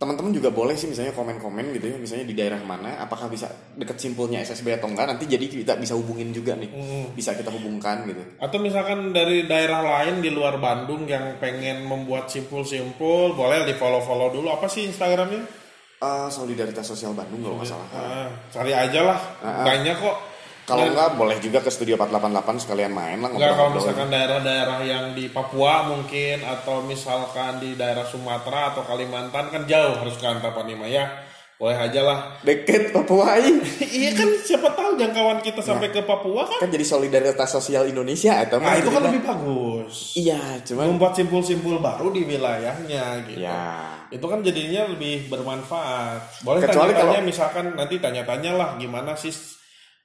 teman-teman juga boleh sih misalnya komen-komen gitu ya misalnya di daerah mana apakah bisa deket simpulnya SSB atau enggak nanti jadi kita bisa hubungin juga nih. Bisa kita hubungkan gitu. Atau misalkan dari daerah lain di luar Bandung yang pengen membuat simpul-simpul boleh di follow-follow dulu. Apa sih Instagramnya? Eh, solidaritas sosial Bandung kalau nggak salah. Ah, cari aja lah. Banyak kok kalau enggak boleh juga ke studio 488 sekalian main lah Enggak kalau misalkan daerah-daerah yang di Papua mungkin atau misalkan di daerah Sumatera atau Kalimantan kan jauh harus ke Antapanima ya. Boleh aja lah. deket Papua ini. [LAUGHS] iya kan siapa tahu jangkauan kita sampai ke Papua kan. kan jadi solidaritas sosial Indonesia atau Nah, itu gitu kan lah. lebih bagus. iya cuman Membuat simpul-simpul baru di wilayahnya gitu. ya Itu kan jadinya lebih bermanfaat. Boleh Kecuali tanya-tanya kalau- misalkan nanti tanya-tanya lah gimana sih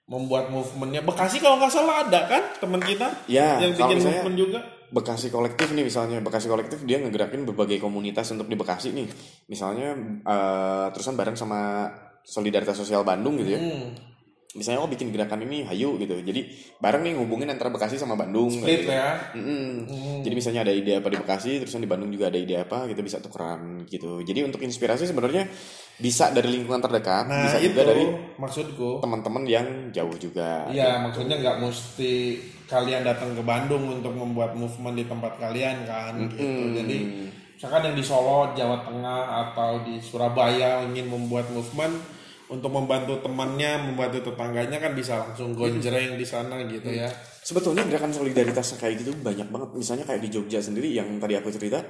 membuat movementnya Bekasi kalau nggak salah ada kan teman kita Ya, yang bikin movement juga Bekasi kolektif nih misalnya Bekasi kolektif dia ngegerakin berbagai komunitas untuk di Bekasi nih misalnya eh, terusan bareng sama solidaritas sosial Bandung gitu ya Hmm. misalnya oh bikin gerakan ini hayu gitu jadi bareng nih ngubungin antara Bekasi sama Bandung Split gitu. ya. Mm-mm. Jadi misalnya ada ide apa di Bekasi, terus di Bandung juga ada ide apa, gitu bisa tukeran gitu. Jadi untuk inspirasi sebenarnya bisa dari lingkungan terdekat, Nah bisa itu juga dari maksudku. teman-teman yang jauh juga. Iya maksudnya nggak mesti kalian datang ke Bandung untuk membuat movement di tempat kalian kan gitu. Jadi misalkan yang di Solo, Jawa Tengah atau di Surabaya ingin membuat movement untuk membantu temannya, membantu tetangganya kan bisa langsung gonjreng di sana gitu ya. Sebetulnya gerakan solidaritas kayak gitu banyak banget. Misalnya kayak di Jogja sendiri yang tadi aku cerita,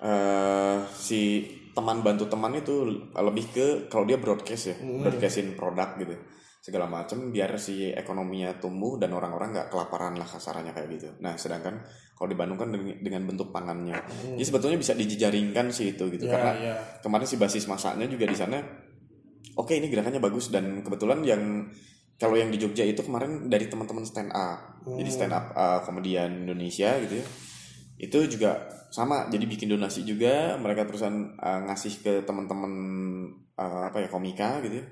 eh, si teman bantu teman itu lebih ke kalau dia broadcast ya, broadcastin produk gitu segala macam biar si ekonominya tumbuh dan orang-orang nggak kelaparan lah kasarannya kayak gitu. Nah sedangkan kalau di Bandung kan dengan, bentuk pangannya, jadi sebetulnya bisa dijejaringkan sih itu gitu Ya, karena ya. kemarin si basis masaknya juga di sana oke ini gerakannya bagus dan kebetulan yang kalau yang di Jogja itu kemarin dari teman-teman stand up jadi stand up uh, komedian Indonesia gitu ya itu juga sama jadi bikin donasi juga mereka terusan uh, ngasih ke teman-teman uh, apa ya komika gitu ya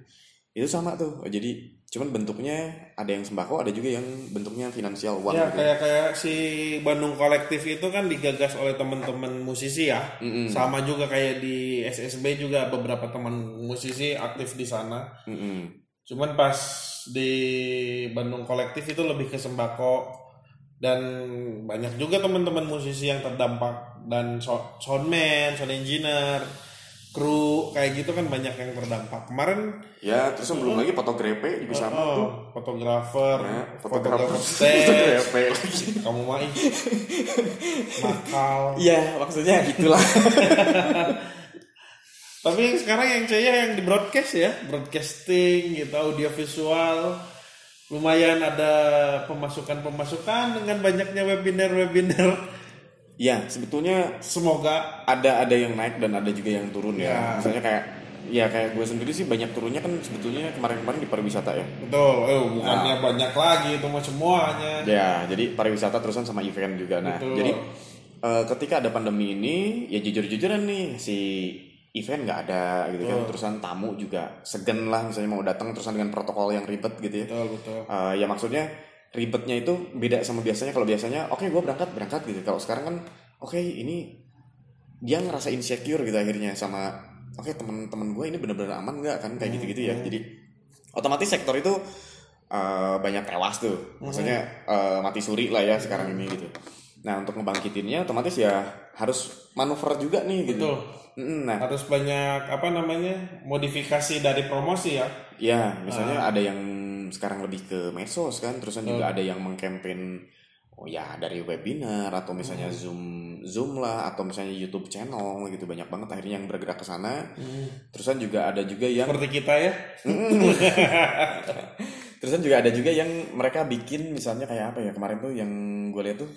itu sama tuh jadi cuman bentuknya ada yang sembako ada juga yang bentuknya finansial uang Ya gitu. kayak kayak si Bandung kolektif itu kan digagas oleh teman-teman musisi ya. Sama juga kayak di SSB juga beberapa teman musisi aktif di sana. Mm-mm. Cuman pas di Bandung kolektif itu lebih ke sembako dan banyak juga teman-teman musisi yang terdampak. Dan so- soundman, sound engineer, kru kayak gitu kan banyak yang terdampak. Kemarin ya terus belum lagi fotografe juga sama tuh oh, fotografer, Ya, fotografer. fotografer [LAUGHS] stage, fotografe lagi. Kamu mah ih, nakal. Iya, maksudnya itulah. [LAUGHS] Tapi yang sekarang yang saya yang di broadcast ya, broadcasting gitu, audio visual, lumayan ada pemasukan-pemasukan dengan banyaknya webinar-webinar. ya, sebetulnya Semoga ada ada yang naik dan ada juga yang turun ya. Ya. Misalnya kayak ya kayak gue sendiri sih banyak turunnya kan sebetulnya kemarin-kemarin di pariwisata ya. betul, eh bukannya banyak lagi itu mah semuanya. Ya, jadi pariwisata terusan sama event juga. Nah, Betul. jadi eh, ketika ada pandemi ini ya jujur-jujuran nih si event nggak ada gitu kan. Terusan tamu juga segen lah misalnya mau datang terusan dengan protokol yang ribet gitu ya. Betul, betul. Eh, ya maksudnya ribetnya itu beda sama biasanya. Kalau biasanya oke gue berangkat berangkat gitu. Kalau sekarang kan oke ini dia ngerasa insecure gitu akhirnya sama oke teman-teman gue ini benar-benar aman nggak kan? Kayak gitu-gitu ya. jadi otomatis sektor itu eh, banyak tewas tuh. Maksudnya eh, mati suri lah ya sekarang ini gitu. Nah untuk ngebangkitinnya otomatis ya harus manuver juga nih gitu Betul. Nah Harus banyak apa namanya modifikasi dari promosi ya. Ya, misalnya ada yang sekarang lebih ke medsos kan, terusan juga ada yang mengkampanye oh ya dari webinar atau misalnya Zoom Zoom lah atau misalnya YouTube channel gitu banyak banget akhirnya yang bergerak ke sana. Terusan juga ada juga yang Seperti kita ya. [LAUGHS] terusan juga ada juga yang mereka bikin misalnya kayak apa ya kemarin tuh yang gue lihat tuh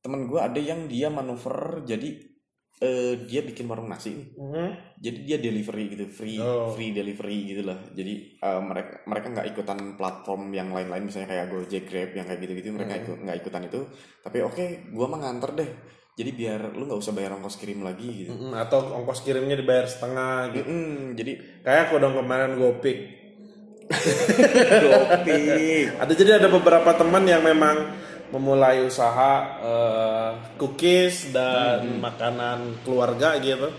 temen gue ada yang dia manuver jadi eh, dia bikin warung nasi nih. jadi dia delivery gitu free Oh. free delivery gitu lah jadi eh, mereka mereka nggak ikutan platform yang lain-lain misalnya kayak Gojek Grab yang kayak gitu-gitu mereka ikut nggak ikutan itu tapi oke gua mah nganter deh jadi biar lu nggak usah bayar ongkos kirim lagi gitu Mm, Atau ongkos kirimnya dibayar setengah gitu. Mm-mm, jadi Kayak aku dong kemarin GoPik. [LAUGHS] Gopik Ada jadi ada beberapa teman yang memang memulai usaha eh, cookies dan makanan keluarga gitu.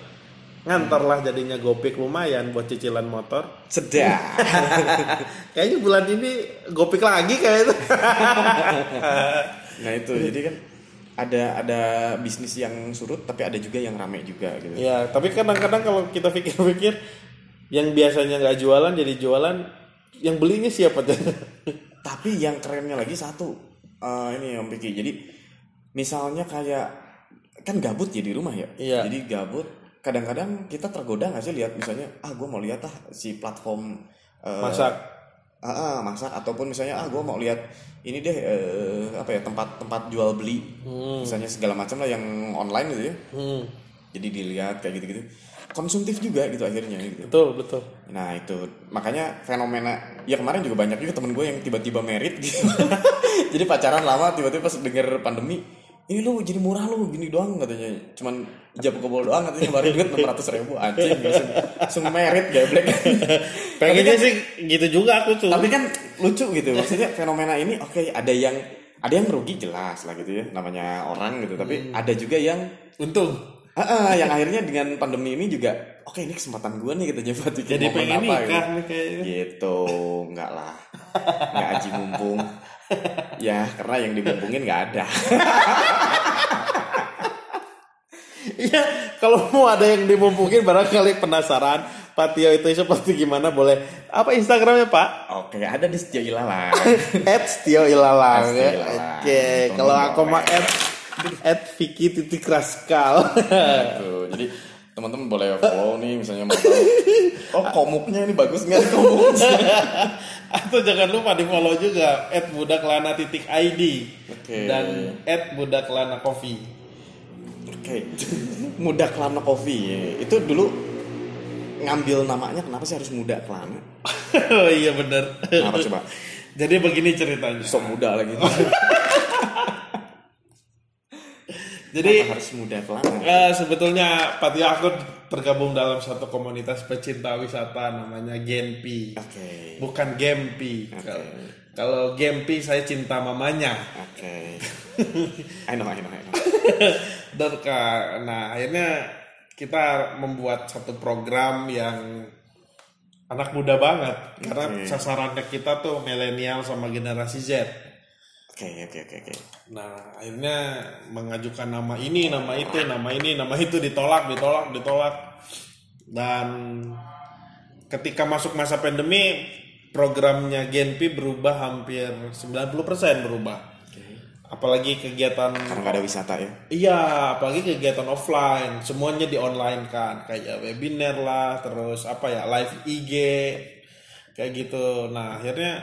Ngantar jadinya gopik lumayan buat cicilan motor. sedap [LAUGHS] Kayaknya bulan ini gopik lagi kayak itu. nah itu jadi kan ada ada bisnis yang surut tapi ada juga yang rame juga gitu ya, tapi kadang-kadang kalau kita pikir-pikir yang biasanya nggak jualan jadi jualan, yang belinya siapa tuh? Tapi yang kerennya lagi satu eh, ini Om Piki. Jadi misalnya kayak kan gabut ya di rumah ya. Iya. Jadi gabut. Kadang-kadang kita tergoda nggak sih lihat misalnya ah gue mau lihat ah si platform eh, Masak. ah, ah, masak ataupun misalnya ah gue mau lihat ini deh eh, apa ya tempat-tempat jual beli misalnya segala macam lah yang online gitu ya. Hmm, Jadi dilihat kayak gitu-gitu. Konsumtif juga gitu akhirnya gitu. betul betul. Nah itu. Makanya fenomena ya kemarin juga banyak juga temen gue yang tiba-tiba merit gitu. [LAUGHS] Jadi pacaran lama tiba-tiba pas denger pandemi, ini lu jadi murah lu gini doang katanya. Cuman jam kebol doang katanya ngeluarin duit enam ratus ribu. Anjing langsung, langsung merit geblek. [LAUGHS] Pengennya sih gitu juga aku tuh tapi kan lucu gitu maksudnya fenomena ini oke ada yang ada yang merugi jelas lah gitu ya namanya orang gitu. Tapi ada juga yang untung Ah, ah, yang akhirnya dengan pandemi ini juga oke ini kesempatan gue nih kita buat bikin jadi pengen apa nikah gitu. nih kayaknya gitu enggak lah nggak aji mumpung ya karena yang dimumpungin nggak ada Iya, kalau mau ada yang dimumpungin barangkali penasaran Patio itu seperti gimana boleh apa Instagramnya Pak? oke ada di Setio Ilalang [LAUGHS] At Tio Ilalang ya. Tio. Oke, kalau aku mah at at Vicky titik Raskal. Tuh, jadi teman-teman boleh follow nih misalnya mau tahu oh komuknya ini bagus nggak komuknya Atau jangan lupa di follow juga at budaklana titik ID Oke. dan at budaklana coffee. oke muda kelana coffee itu dulu ngambil namanya kenapa sih harus muda kelana [LAUGHS] oh iya bener. kenapa coba Jadi begini ceritanya. sok muda lagi [LAUGHS] Jadi Kenapa harus muda kelana Eh, sebetulnya Patio aku tergabung dalam satu komunitas pecinta wisata namanya Genpi. oke Bukan Gempi. Oke. Kalau Gempi saya cinta mamanya. Oke. [LAUGHS] I know, I know, I know. Dan nah akhirnya kita membuat satu program yang anak muda banget karena Oke. sasarannya kita tuh milenial sama generasi Z. Oke, oke, oke, oke. Nah, akhirnya mengajukan nama ini, nama itu, nama ini, nama itu ditolak, ditolak, ditolak. Dan ketika masuk masa pandemi, programnya Genpi berubah hampir 90% berubah. Apalagi kegiatan Karena nggak ada wisata ya. Iya, apalagi kegiatan offline, semuanya di online kan, kayak webinar lah, terus apa ya, live IG, kayak gitu. Nah, akhirnya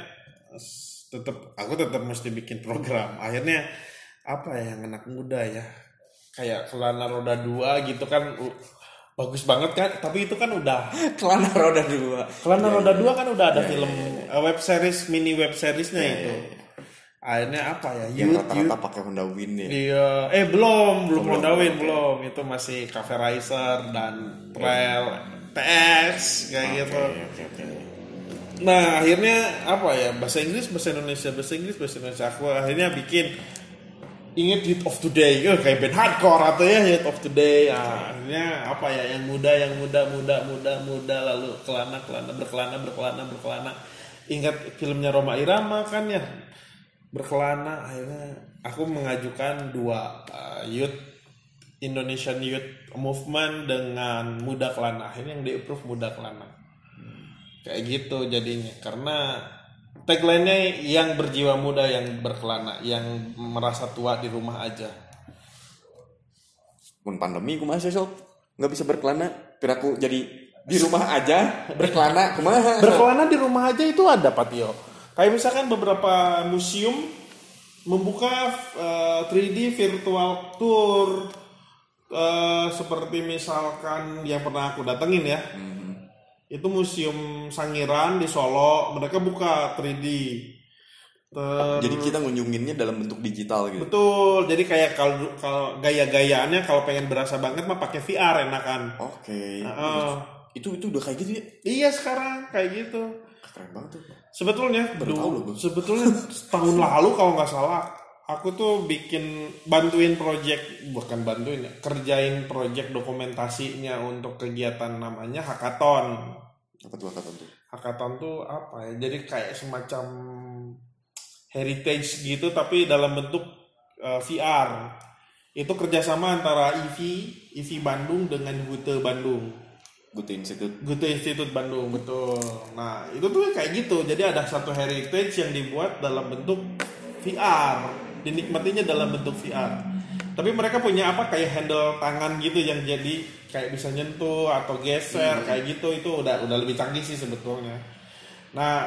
tetap aku tetap mesti bikin program. Akhirnya apa ya yang anak muda ya, kayak kelana roda dua gitu kan, bagus banget kan. Tapi itu kan udah [LAUGHS] Kelana roda dua. kelana roda dua kan udah ada film eh, web series, mini web seriesnya itu. Akhirnya apa ya, Yang rata-rata pakai Honda Win ya. Iya, eh belum, belum belum, Honda Win, oke. belum. Itu masih Cafe Racer dan Trail TX kayak gitu. Oke, oke, oke. Nah, akhirnya apa ya? Bahasa Inggris, bahasa Indonesia, bahasa Inggris, bahasa Indonesia. Aku akhirnya bikin inget hit of today, oh, kayak band hardcore atau ya hit of today. Nah, akhirnya apa ya? Yang muda, yang muda, muda, muda, muda, lalu kelana, kelana, berkelana, berkelana, berkelana. Ingat filmnya Roma Irama kan ya? Berkelana. Akhirnya aku mengajukan dua uh, youth Indonesian Youth Movement dengan Muda Kelana. Akhirnya yang di-approve Muda Kelana. Kayak gitu jadinya. Karena tagline-nya yang berjiwa muda yang berkelana, yang merasa tua di rumah aja. Pun pandemi aku masih sob nggak bisa berkelana. Piraku jadi di rumah aja berkelana kumaha. Berkelana di rumah aja itu ada Patio. Kayak misalkan beberapa museum membuka eh, 3D virtual tour eh, seperti misalkan yang pernah aku datengin ya. Itu museum Sangiran di Solo, mereka buka 3D. Ter- Jadi kita ngunjunginnya dalam bentuk digital gitu. Betul. Jadi kayak kalau kalau gaya-gayaannya kalau pengen berasa banget mah pakai VR enakan. Oke. Heeh. Itu itu udah kayak gitu ya. Iya sekarang kayak gitu. Keren banget tuh. Sebetulnya Baru du- tahu loh gua. sebetulnya [LAUGHS] setahun lalu kalau nggak salah aku tuh bikin bantuin project bukan bantuin ya, kerjain project dokumentasinya untuk kegiatan namanya hackathon. Apa tuh kata tuh? Hackathon tuh apa ya? Jadi kayak semacam heritage gitu tapi dalam bentuk uh, VR. Itu kerjasama antara IV, IV Bandung dengan Hute Bandung. Good Institute. Goethe Institute Bandung betul. Nah itu tuh kayak gitu. Jadi ada satu heritage yang dibuat dalam bentuk VR, dinikmatinya dalam bentuk VR. Tapi mereka punya apa kayak handle tangan gitu yang jadi kayak bisa nyentuh atau geser kayak gitu itu udah udah lebih canggih sih sebetulnya. Nah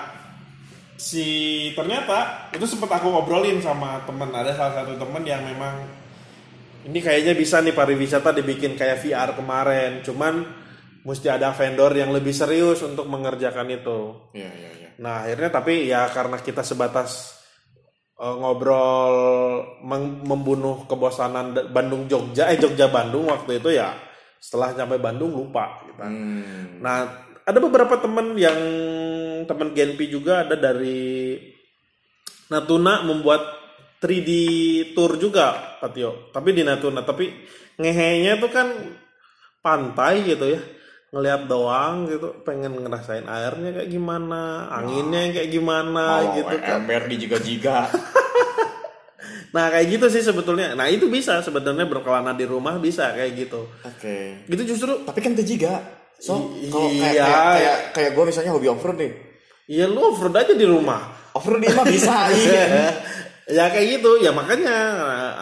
si ternyata itu sempat aku ngobrolin sama temen ada salah satu temen yang memang ini kayaknya bisa nih pariwisata dibikin kayak VR kemarin cuman mesti ada vendor yang lebih serius untuk mengerjakan itu Iya iya iya. nah akhirnya tapi ya karena kita sebatas eh, ngobrol membunuh kebosanan Bandung Jogja eh Jogja Bandung waktu itu ya setelah sampai Bandung lupa gitu. Hmm. Nah, ada beberapa teman yang teman Genpi juga ada dari Natuna membuat 3D tour juga, Patio. Tapi di Natuna, tapi ngehenya tuh kan pantai gitu ya. Ngelihat doang gitu, pengen ngerasain airnya kayak gimana, anginnya kayak gimana Oh, gitu kan. ember di jiga-jiga. [LAUGHS] Nah, kayak gitu sih sebetulnya. Nah, itu bisa sebetulnya berkelana di rumah bisa kayak gitu. Oke. Itu justru Tapi kan itu jiga. So, I- kalau kayak iya. kayak kayak, kayak gue misalnya hobi off-road nih. ya lu offroad aja di rumah. Off-road dia mah bisa, [LAUGHS] iya. ya kayak gitu ya makanya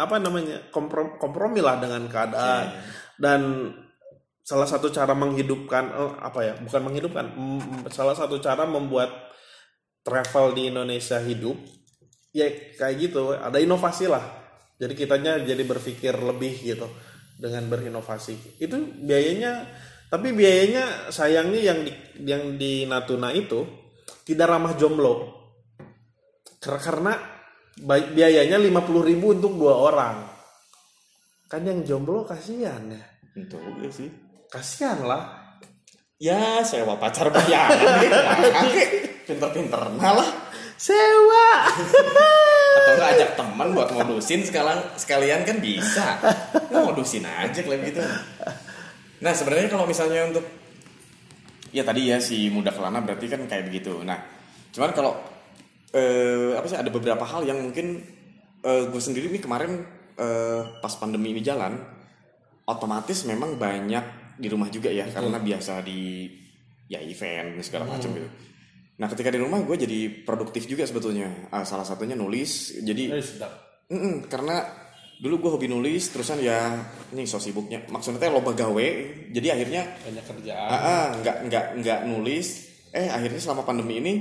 apa namanya komprom kompromi lah dengan keadaan dan salah satu cara menghidupkan eh, apa ya bukan menghidupkan mm, salah satu cara membuat travel di Indonesia hidup ya kayak gitu ada inovasi lah. Jadi kitanya jadi berpikir lebih gitu dengan berinovasi. Itu biayanya tapi biayanya sayangnya yang di yang di Natuna itu tidak ramah jomblo. Karena biayanya 50.000 ribu untuk dua orang. Kan yang jomblo kasihan ya. Itu sih. Kasihan lah Ya, sewa pacar bayaran. Kakek pinter-pinter lah. sewa Atau enggak ajak teman buat modusin sekalian sekalian kan bisa. Nggak modusin aja kayak gitu. Nah, sebenarnya kalau misalnya untuk ya tadi ya si muda kelana berarti kan kayak begitu. Nah, cuman kalau eh, apa sih ada beberapa hal yang mungkin eh, gue sendiri nih kemarin eh, pas pandemi ini jalan otomatis memang banyak di rumah juga ya karena biasa di ya event segala macam gitu. Nah ketika di rumah gue jadi produktif juga sebetulnya. Ah, salah satunya nulis. Jadi Eh, sedap Mm-mm, karena dulu gue hobi nulis terusan ya ini so sibuknya maksudnya teh loba gawe jadi akhirnya banyak kerjaan ah, ah, nggak nggak nggak nulis eh akhirnya selama pandemi ini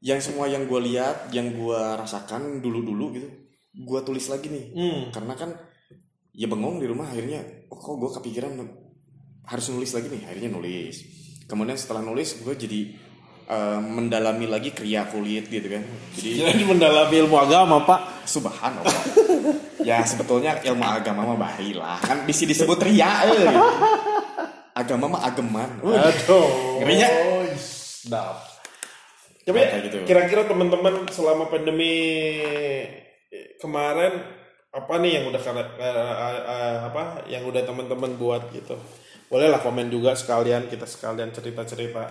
yang semua yang gue lihat yang gue rasakan dulu dulu gitu gue tulis lagi nih Hmm. karena kan ya bengong di rumah akhirnya oh kok gue kepikiran harus nulis lagi nih akhirnya nulis. Kemudian setelah nulis gue jadi eh, mendalami lagi kriya kulit gitu kan. Jadi jadi mendalami ilmu agama pak? Subhanallah. Ya sebetulnya ilmu agama mah bahi lah. Kan bisa disebut ria eh. agama mah ageman. Aduh. Ngerinya. sedap. Tapi gitu. kira-kira teman-teman selama pandemi kemarin apa nih yang udah eh, eh, eh, apa yang udah teman-teman buat gitu bolehlah komen juga sekalian kita sekalian cerita-cerita.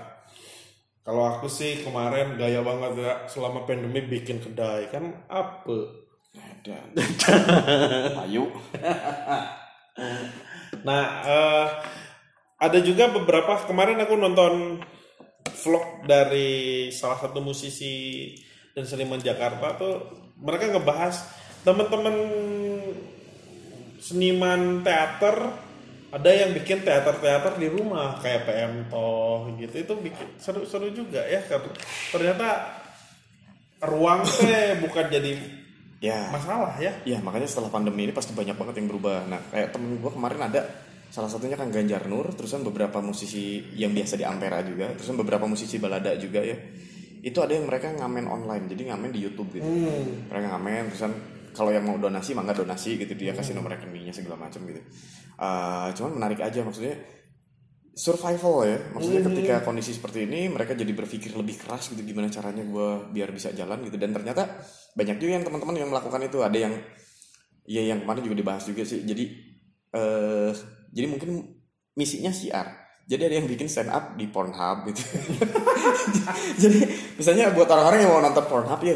Kalau aku sih kemarin gaya banget ya selama pandemi bikin kedai. Kan apa? Ada. [LAUGHS] Ayo. [LAUGHS] Nah, eh, ada juga beberapa kemarin aku nonton vlog dari salah satu musisi dan seniman Jakarta tuh mereka ngebahas teman-teman seniman teater ada yang bikin teater-teater di rumah kayak PM Toh gitu. Itu bikin seru-seru juga ya ternyata ruang teh [LAUGHS] bukan jadi ya. masalah ya. Ya makanya setelah pandemi ini pasti banyak banget yang berubah. Nah kayak temen gue kemarin ada salah satunya kan Ganjar Nur terusan beberapa musisi yang biasa di Ampera juga terusan beberapa musisi balada juga ya. Itu ada yang mereka ngamen online jadi ngamen di YouTube gitu. Hmm. mereka ngamen terusan kalau yang mau donasi mangga donasi gitu dia kasih nomor rekeningnya segala macam gitu Eh, cuman menarik aja maksudnya survival ya. Maksudnya ketika kondisi seperti ini mereka jadi berpikir lebih keras gitu gimana caranya gue biar bisa jalan gitu. Dan ternyata banyak juga yang teman-teman yang melakukan itu. Ada yang ya yang kemarin juga dibahas juga sih. Jadi eh jadi mungkin misinya siar jadi ada yang bikin stand up di Pornhub gitu. [LAUGHS] Jadi misalnya buat orang-orang yang mau nonton Pornhub ya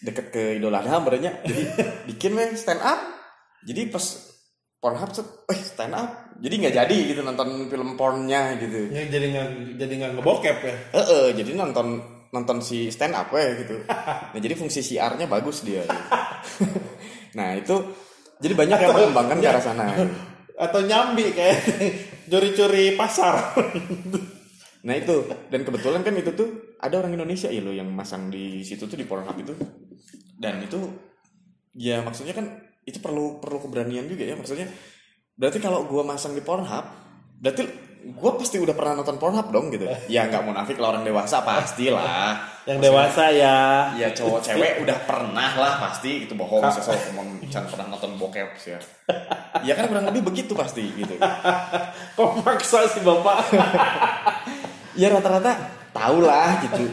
deket ke Idul Adha berenya jadi bikin stand up. Jadi pas Pornhub set, eh stand up jadi nggak jadi gitu nonton film pornnya gitu Ya, jadi nggak jadi nggak ngebokep ya Eh, eh, jadi nonton nonton si stand up ya gitu. [LAUGHS] Nah jadi fungsi siarnya bagus dia. gitu. [LAUGHS] nah itu jadi banyak yang mengembangkan ke arah sana. [LAUGHS] gitu. atau nyambi kayak curi-curi pasar Nah itu dan kebetulan kan itu tuh ada orang Indonesia ya lo yang masang di situ tuh di Pornhub itu dan itu ya maksudnya kan itu perlu perlu keberanian juga ya maksudnya. Berarti kalau gua masang di Pornhub berarti gue pasti udah pernah nonton Pornhub dong gitu. [LAUGHS] Ya nggak munafik lah orang dewasa pastilah. Yang dewasa ya. ya cowok cewek udah pernah lah pasti. Itu bohong sih soal ngomong Chan pernah nonton bokep sih ya. Ya kan kurang lebih begitu pasti gitu. [LAUGHS] Kok maksa sih bapak? [LAUGHS] ya rata-rata tahu lah gitu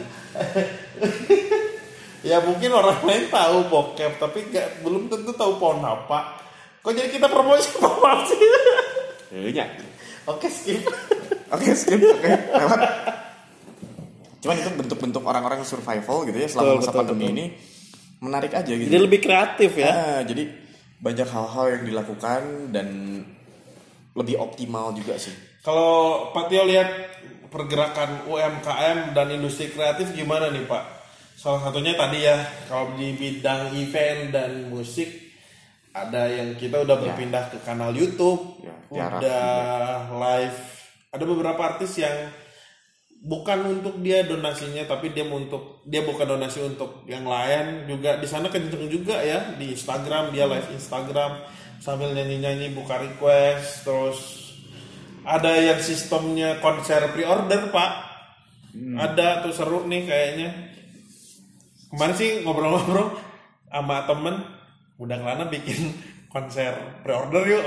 ya mungkin orang lain tahu bokep tapi nggak belum tentu tahu pohon apa. Kok jadi kita promosi pohon sih? Iya. Oke skip. Oke, skip. Oke, lewat. Cuman itu bentuk-bentuk orang-orang survival gitu ya selama Betul, masa betul, pandemi betul. ini menarik aja gitu. Jadi lebih kreatif ya. Ah, jadi banyak hal-hal yang dilakukan dan lebih optimal juga sih. Kalau Pak Tio lihat pergerakan UMKM dan industri kreatif gimana nih Pak? Salah satunya tadi ya kalau di bidang event dan musik ada yang kita udah berpindah ke kanal YouTube, Ya, Tiara. udah live. Ada beberapa artis yang bukan untuk dia donasinya tapi dia untuk dia bukan donasi untuk yang lain juga. Di sana kenceng juga ya di Instagram dia live Instagram sambil nyanyi-nyanyi buka request terus ada yang sistemnya konser pre-order pak. Ada tuh seru nih kayaknya kemarin sih ngobrol-ngobrol sama temen udah kelana bikin konser pre-order yuk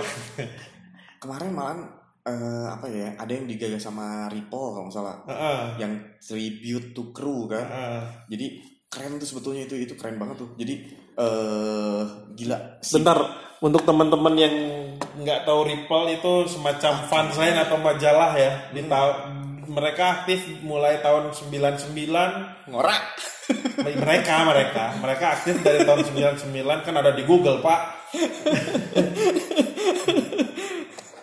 Kemarin malah eh, apa ya? Ada yang digagas sama Ripple kalau nggak salah. Heeh, Yang tribute to crew kan. heeh. Jadi keren tuh sebetulnya itu itu keren banget tuh. Jadi eh gila. Si- Bentar, untuk teman-teman yang nggak tahu Ripple itu semacam fansign atau majalah ya. Di mereka aktif mulai tahun 99 ngorak. mereka mereka mereka. Aktif dari tahun 99 kan ada di Google pak.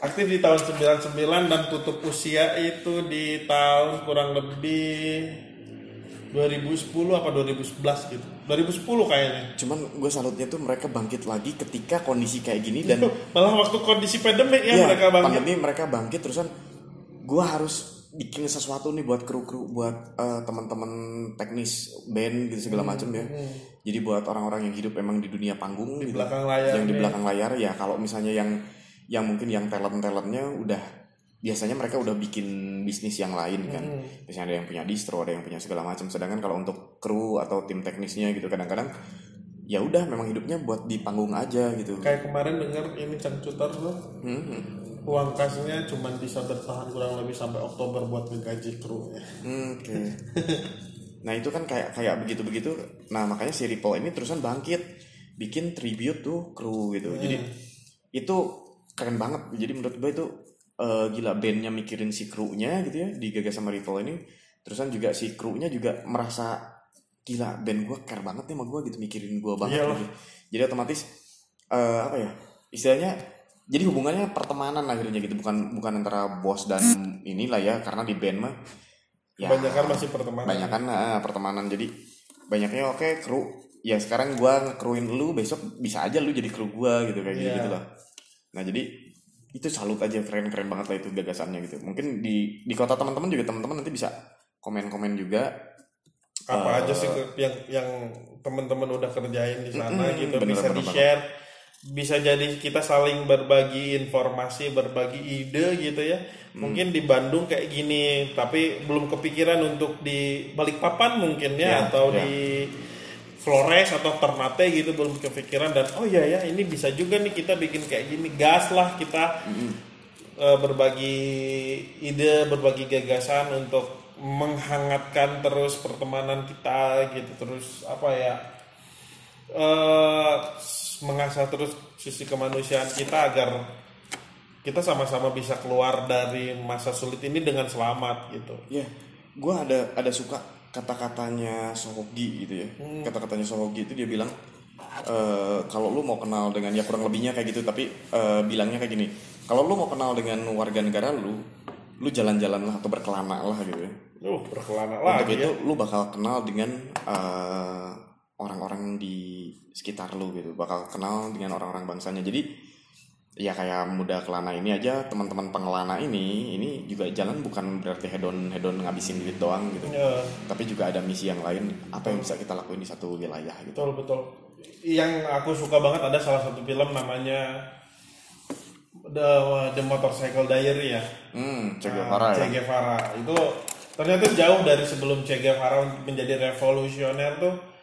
Aktif di tahun 99 dan tutup usia itu di tahun kurang lebih 2010 apa 2011 gitu. 2010 kayaknya. Cuman gue salutnya tuh mereka bangkit lagi ketika kondisi kayak gini dan malah waktu kondisi pandemik ya Iya, mereka bangkit. pandemi mereka bangkit terusan gue harus bikin sesuatu nih buat kru-kru buat eh, teman-teman teknis band gitu segala macam ya. jadi buat orang-orang yang hidup emang di dunia panggung di belakang layar yang di nih. belakang layar ya kalau misalnya yang yang mungkin yang talent talentnya udah biasanya mereka udah bikin bisnis yang lain kan. Biasanya ada yang punya distro ada yang punya segala macam sedangkan kalau untuk kru atau tim teknisnya gitu kadang-kadang ya udah memang hidupnya buat di panggung aja gitu. Kayak kemarin dengar ini cangcuter tuh. Hmm. Uang kasnya cuma bisa bertahan kurang lebih sampai Oktober buat ngegaji kru ya. Hmm, Oke. [LAUGHS] nah itu kan kayak kayak begitu begitu. Nah makanya si Ripple ini terusan bangkit, bikin tribute tuh kru gitu. Jadi itu keren banget. Jadi menurut gue itu eh, gila bandnya mikirin si krunya gitu ya digagas sama Ripple ini. Terusan juga si krunya juga merasa gila band gue care banget nih sama gue gitu mikirin gue banget. Gitu. Jadi otomatis eh, apa ya istilahnya jadi hubungannya pertemanan akhirnya gitu bukan bukan antara bos dan inilah ya karena di band mah ya Kebanyakan masih pertemanan. banyak kan ah, pertemanan jadi banyaknya oke kru ya sekarang gua ngekruin lu besok bisa aja lu jadi kru gua gitu kayak gitu, Iya. gitu lah nah jadi itu salut aja keren keren banget lah itu gagasannya gitu mungkin di di kota teman-teman juga teman-teman nanti bisa komen-komen juga Apa aja sih ke- yang yang teman-teman udah kerjain di sana Mm-mm, gitu bener, bisa bener, di share. Bisa jadi kita saling berbagi informasi, berbagi ide gitu ya. Hmm. Mungkin di Bandung kayak gini, tapi belum kepikiran untuk di Balikpapan mungkin ya, Ya, atau ya. di Flores atau Ternate gitu belum kepikiran dan oh iya ya ini bisa juga nih kita bikin kayak gini gas lah kita eh, berbagi ide berbagi gagasan untuk menghangatkan terus pertemanan kita gitu terus apa ya eh mengasah terus sisi kemanusiaan kita agar kita sama-sama bisa keluar dari masa sulit ini dengan selamat gitu. Ya gua ada ada suka kata-katanya Sohogi gitu ya. Hmm. kata-katanya Sohogi itu dia bilang eh, kalau lu mau kenal dengan ya kurang lebihnya kayak gitu tapi eh, bilangnya kayak gini kalau lu mau kenal dengan warga negara lu lu jalan-jalan lah atau berkelana lah gitu ya. Uh berkelana untuk lagi itu ya. lu bakal kenal dengan eh, orang-orang di sekitar lu gitu. Bakal kenal dengan orang-orang bangsanya. Jadi ya kayak muda kelana ini aja teman-teman pengelana ini ini juga jalan bukan berarti hedon hedon ngabisin duit doang gitu. Ya, tapi juga ada misi yang lain. Apa yang bisa kita lakuin di satu wilayah gitu. Betul betul. Yang aku suka banget ada salah satu film namanya the the motorcycle diary ya. Hmm, Che Nah, Guevara Che ya. Guevara. Itu ternyata jauh dari sebelum Che Guevara menjadi revolusioner tuh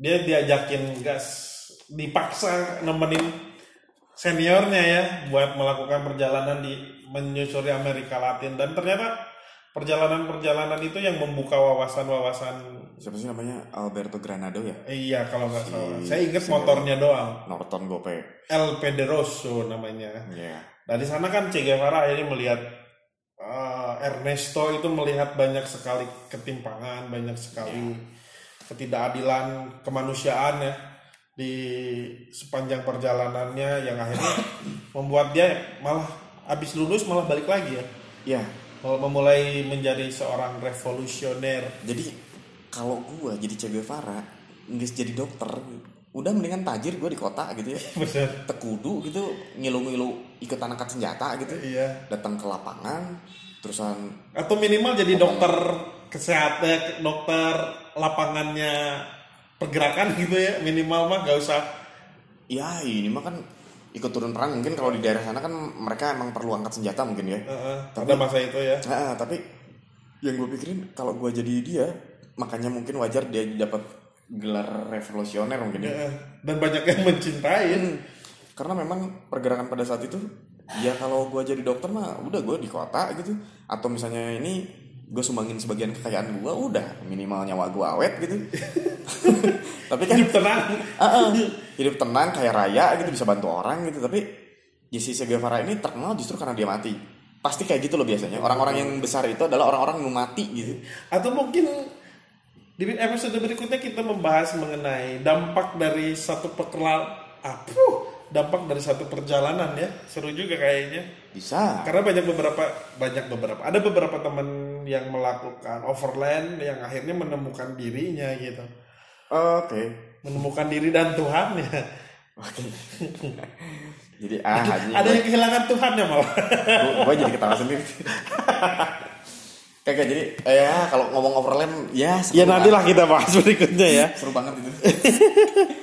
dia diajakin gas dipaksa nemenin seniornya ya buat melakukan perjalanan di menyusuri Amerika Latin dan ternyata perjalanan-perjalanan itu yang membuka wawasan-wawasan Siapa sih namanya? Alberto Granado ya? iya kalau nggak Si- salah saya ingat si- motornya doang Norton Gope. El Pedroso namanya Iya. dari sana kan Che Guevara akhirnya melihat eh, Ernesto itu melihat banyak sekali ketimpangan, banyak sekali ketidakadilan kemanusiaan ya di sepanjang perjalanannya yang akhirnya [COUGHS] membuat dia malah habis lulus malah balik lagi ya. Malah memulai menjadi seorang revolusioner. Jadi kalau gua jadi Che Guevara, nggak jadi dokter, udah mendingan tajir gua di kota gitu ya. [LAUGHS] Bener. Tekudu gitu, ngilu-ngilu ikutan angkat senjata gitu. Iya. Datang ke lapangan, terusan Atau minimal jadi dokter kesehatan, dokter lapangannya pergerakan gitu ya minimal mah gak usah ya ini mah kan ikut turun perang mungkin kalau di daerah sana kan mereka emang perlu angkat senjata mungkin ya. Heeh, pada masa itu ya. Nah, tapi yang gue pikirin kalau gue jadi dia, makanya mungkin wajar dia dapat gelar revolusioner mungkin ya. Dan banyak yang mencintai. Hmm. Karena memang pergerakan pada saat itu, ya kalau gue jadi dokter mah udah gue di kota gitu, atau misalnya ini gue sumbangin sebagian kekayaan gue, udah minimal nyawa gue awet gitu. [LAUGHS] tapi kan Hidup tenang. Ah, ah. hidup tenang kayak raya gitu bisa bantu orang gitu. Tapi Che Guevara ini terkenal justru karena dia mati. Pasti kayak gitu loh biasanya. Orang-orang yang besar itu adalah orang-orang yang mati gitu. Atau mungkin di episode berikutnya kita membahas mengenai dampak dari satu pekerjaan apa dampak dari satu perjalanan ya. Seru juga kayaknya. Bisa. Karena banyak beberapa banyak beberapa ada beberapa teman yang melakukan overland yang akhirnya menemukan dirinya gitu. Oke. Menemukan diri dan Tuhan ya oke. [LAUGHS] Jadi ah haji ada yang kehilangan Tuhannya malah. Gue jadi ketawa sendiri. Kagak jadi eh, ya kalau ngomong overland ya ya nantilah banget. kita bahas berikutnya ya. Seru banget itu. [LAUGHS]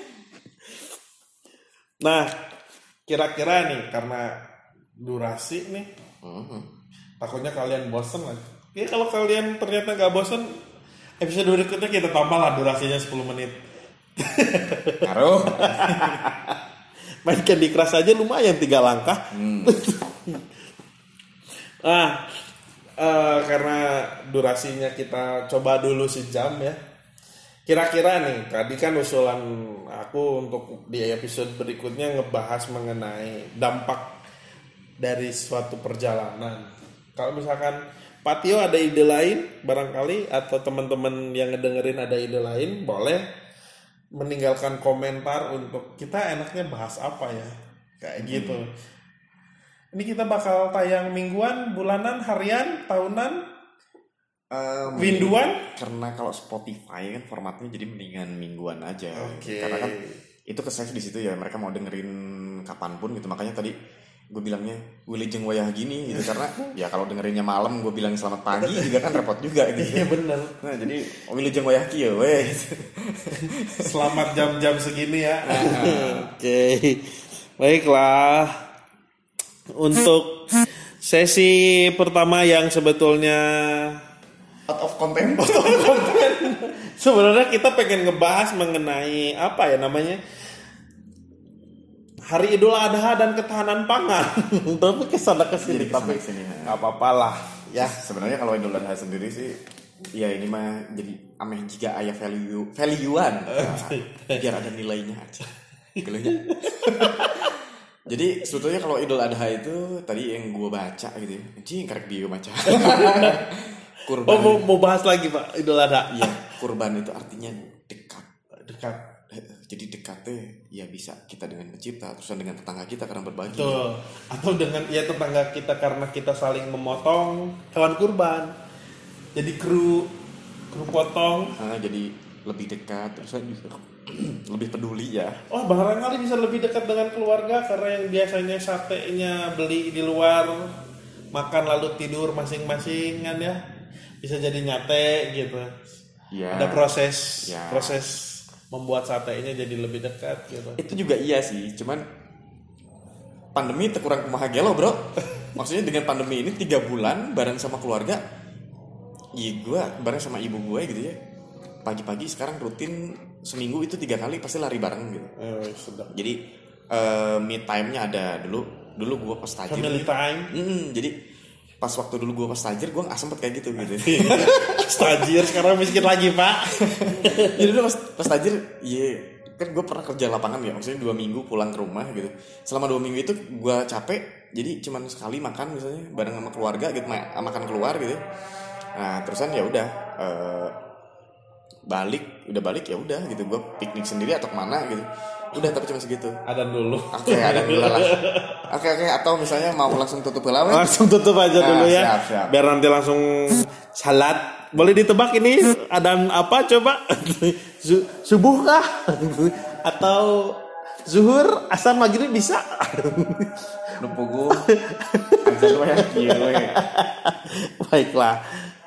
Nah, kira-kira nih karena durasi nih, Mhm. takutnya kalian bosen lagi. Ya kalau kalian ternyata nggak bosen, episode berikutnya kita tambah lah durasinya 10 menit. ngaruh [LAUGHS] Main Candy Crush aja lumayan tiga langkah. Hmm. [LAUGHS] ah, eh, karena durasinya kita coba dulu sejam ya. Kira-kira nih, tadi kan usulan aku untuk di episode berikutnya ngebahas mengenai dampak dari suatu perjalanan. Kalau misalkan Patio ada ide lain, barangkali atau teman-teman yang ngedengerin ada ide lain, boleh meninggalkan komentar untuk kita enaknya bahas apa ya, kayak gitu. Ini kita bakal tayang mingguan, bulanan, harian, tahunan, Eh, winduan. karena kalau Spotify kan formatnya jadi mendingan mingguan aja Oke. karena kan itu ke save di situ ya mereka mau dengerin kapan pun gitu makanya tadi gue bilangnya Willy jeng wayah gini gitu. Karena ya kalau dengerinnya malam gue bilang selamat pagi juga kan repot juga gitu. Iya bener. nah jadi Willy jeng wayah kieu weh. Selamat jam-jam segini ya. Oke, baiklah. Untuk sesi pertama yang sebetulnya out of content. [LAUGHS] Sebenarnya kita pengen ngebahas mengenai apa ya namanya Hari Idul Adha dan ketahanan pangan. [LAUGHS] Tapi ke sana ke sini Jadi tapi ke sana ke sini, ya. nggak apa-apa lah ya. sebenarnya kalau Idul Adha sendiri sih ya ini mah jadi ameh jika ayah value valuean Nah, [LAUGHS] biar ada nilainya aja [LAUGHS] jadi sebetulnya kalau Idul Adha itu tadi yang gue baca gitu ya anjing karek dia baca kurban Oh mau, mau bahas lagi Pak Idul Adha. iya kurban itu artinya dekat Dekat. jadi dekatnya ya bisa kita dengan pencipta terusan dengan tetangga kita karena berbagi Betul. Atau dengan ya tetangga kita karena kita saling memotong hewan kurban. Jadi kru kru potong. Ah, jadi lebih dekat terusan juga [CLEARS THROAT] lebih peduli ya Oh barangkali bisa lebih dekat dengan keluarga karena yang biasanya satenya beli di luar makan lalu tidur masing-masing kan ya bisa jadi nyate gitu. ya Ada proses Ya. proses membuat satenya jadi lebih dekat gitu. itu juga iya sih cuman pandemi terkurang kumaha gelo bro [LAUGHS] maksudnya dengan pandemi ini tiga bulan bareng sama keluarga iya gue bareng sama ibu gue gitu ya pagi-pagi sekarang rutin seminggu itu tiga kali pasti lari bareng gitu Eh, sedap. jadi eh, me time-nya ada dulu dulu gue pas tajir Family time. Mm, jadi pas waktu dulu gue pas tajir gue nggak sempet kayak gitu gitu. [LAUGHS] Stajir sekarang miskin lagi pak. [LAUGHS] jadi dulu pas, pas tajir iya kan gue pernah kerja lapangan ya maksudnya dua minggu pulang ke rumah gitu. Selama dua minggu itu gue capek jadi cuman sekali makan misalnya bareng sama keluarga gitu ma- makan keluar gitu. Nah terusan ya udah eh, balik udah balik ya udah gitu. Gue piknik sendiri atau ke mana gitu udah tapi cuma segitu Ada dulu. oke ada dulu lah oke oke atau misalnya mau langsung tutup helawai Langsung tutup aja Ah, dulu ya. siap, siap. Biar nanti langsung salat. Boleh ditebak ini ada apa coba? Su- Subuh kah? Atau zuhur, asar maghrib bisa? nupugu Baiklah.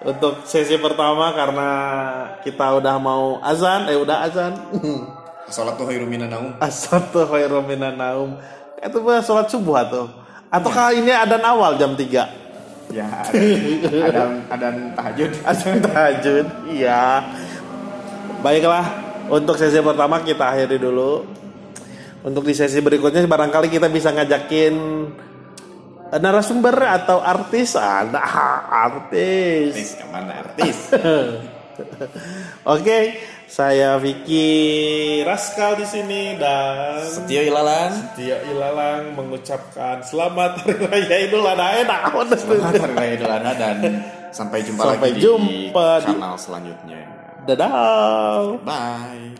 Untuk sesi pertama karena kita udah mau azan, eh udah azan. Salat tuh khairu minan naum [LAUGHS] Asatu khairum minan naum. Itu mah sholat subuh atau atau kali ini ada awal jam 3 ya ada ada, ada tahajud [LAUGHS] Azan tahajud. Iya. Baiklah, untuk sesi pertama kita akhiri dulu. Untuk di sesi berikutnya barangkali kita bisa ngajakin narasumber atau artis. Ada artis. artis ke mana artis [LAUGHS] Oke, saya Vicky Raskal di sini dan Setio Ilalan Tio Ilalang mengucapkan selamat hari raya Idul Adha. Enak amat. selamat hari raya Idul Adha dan sampai jumpa Sampai lagi jumpa di di- kanal selanjutnya Dadah. bye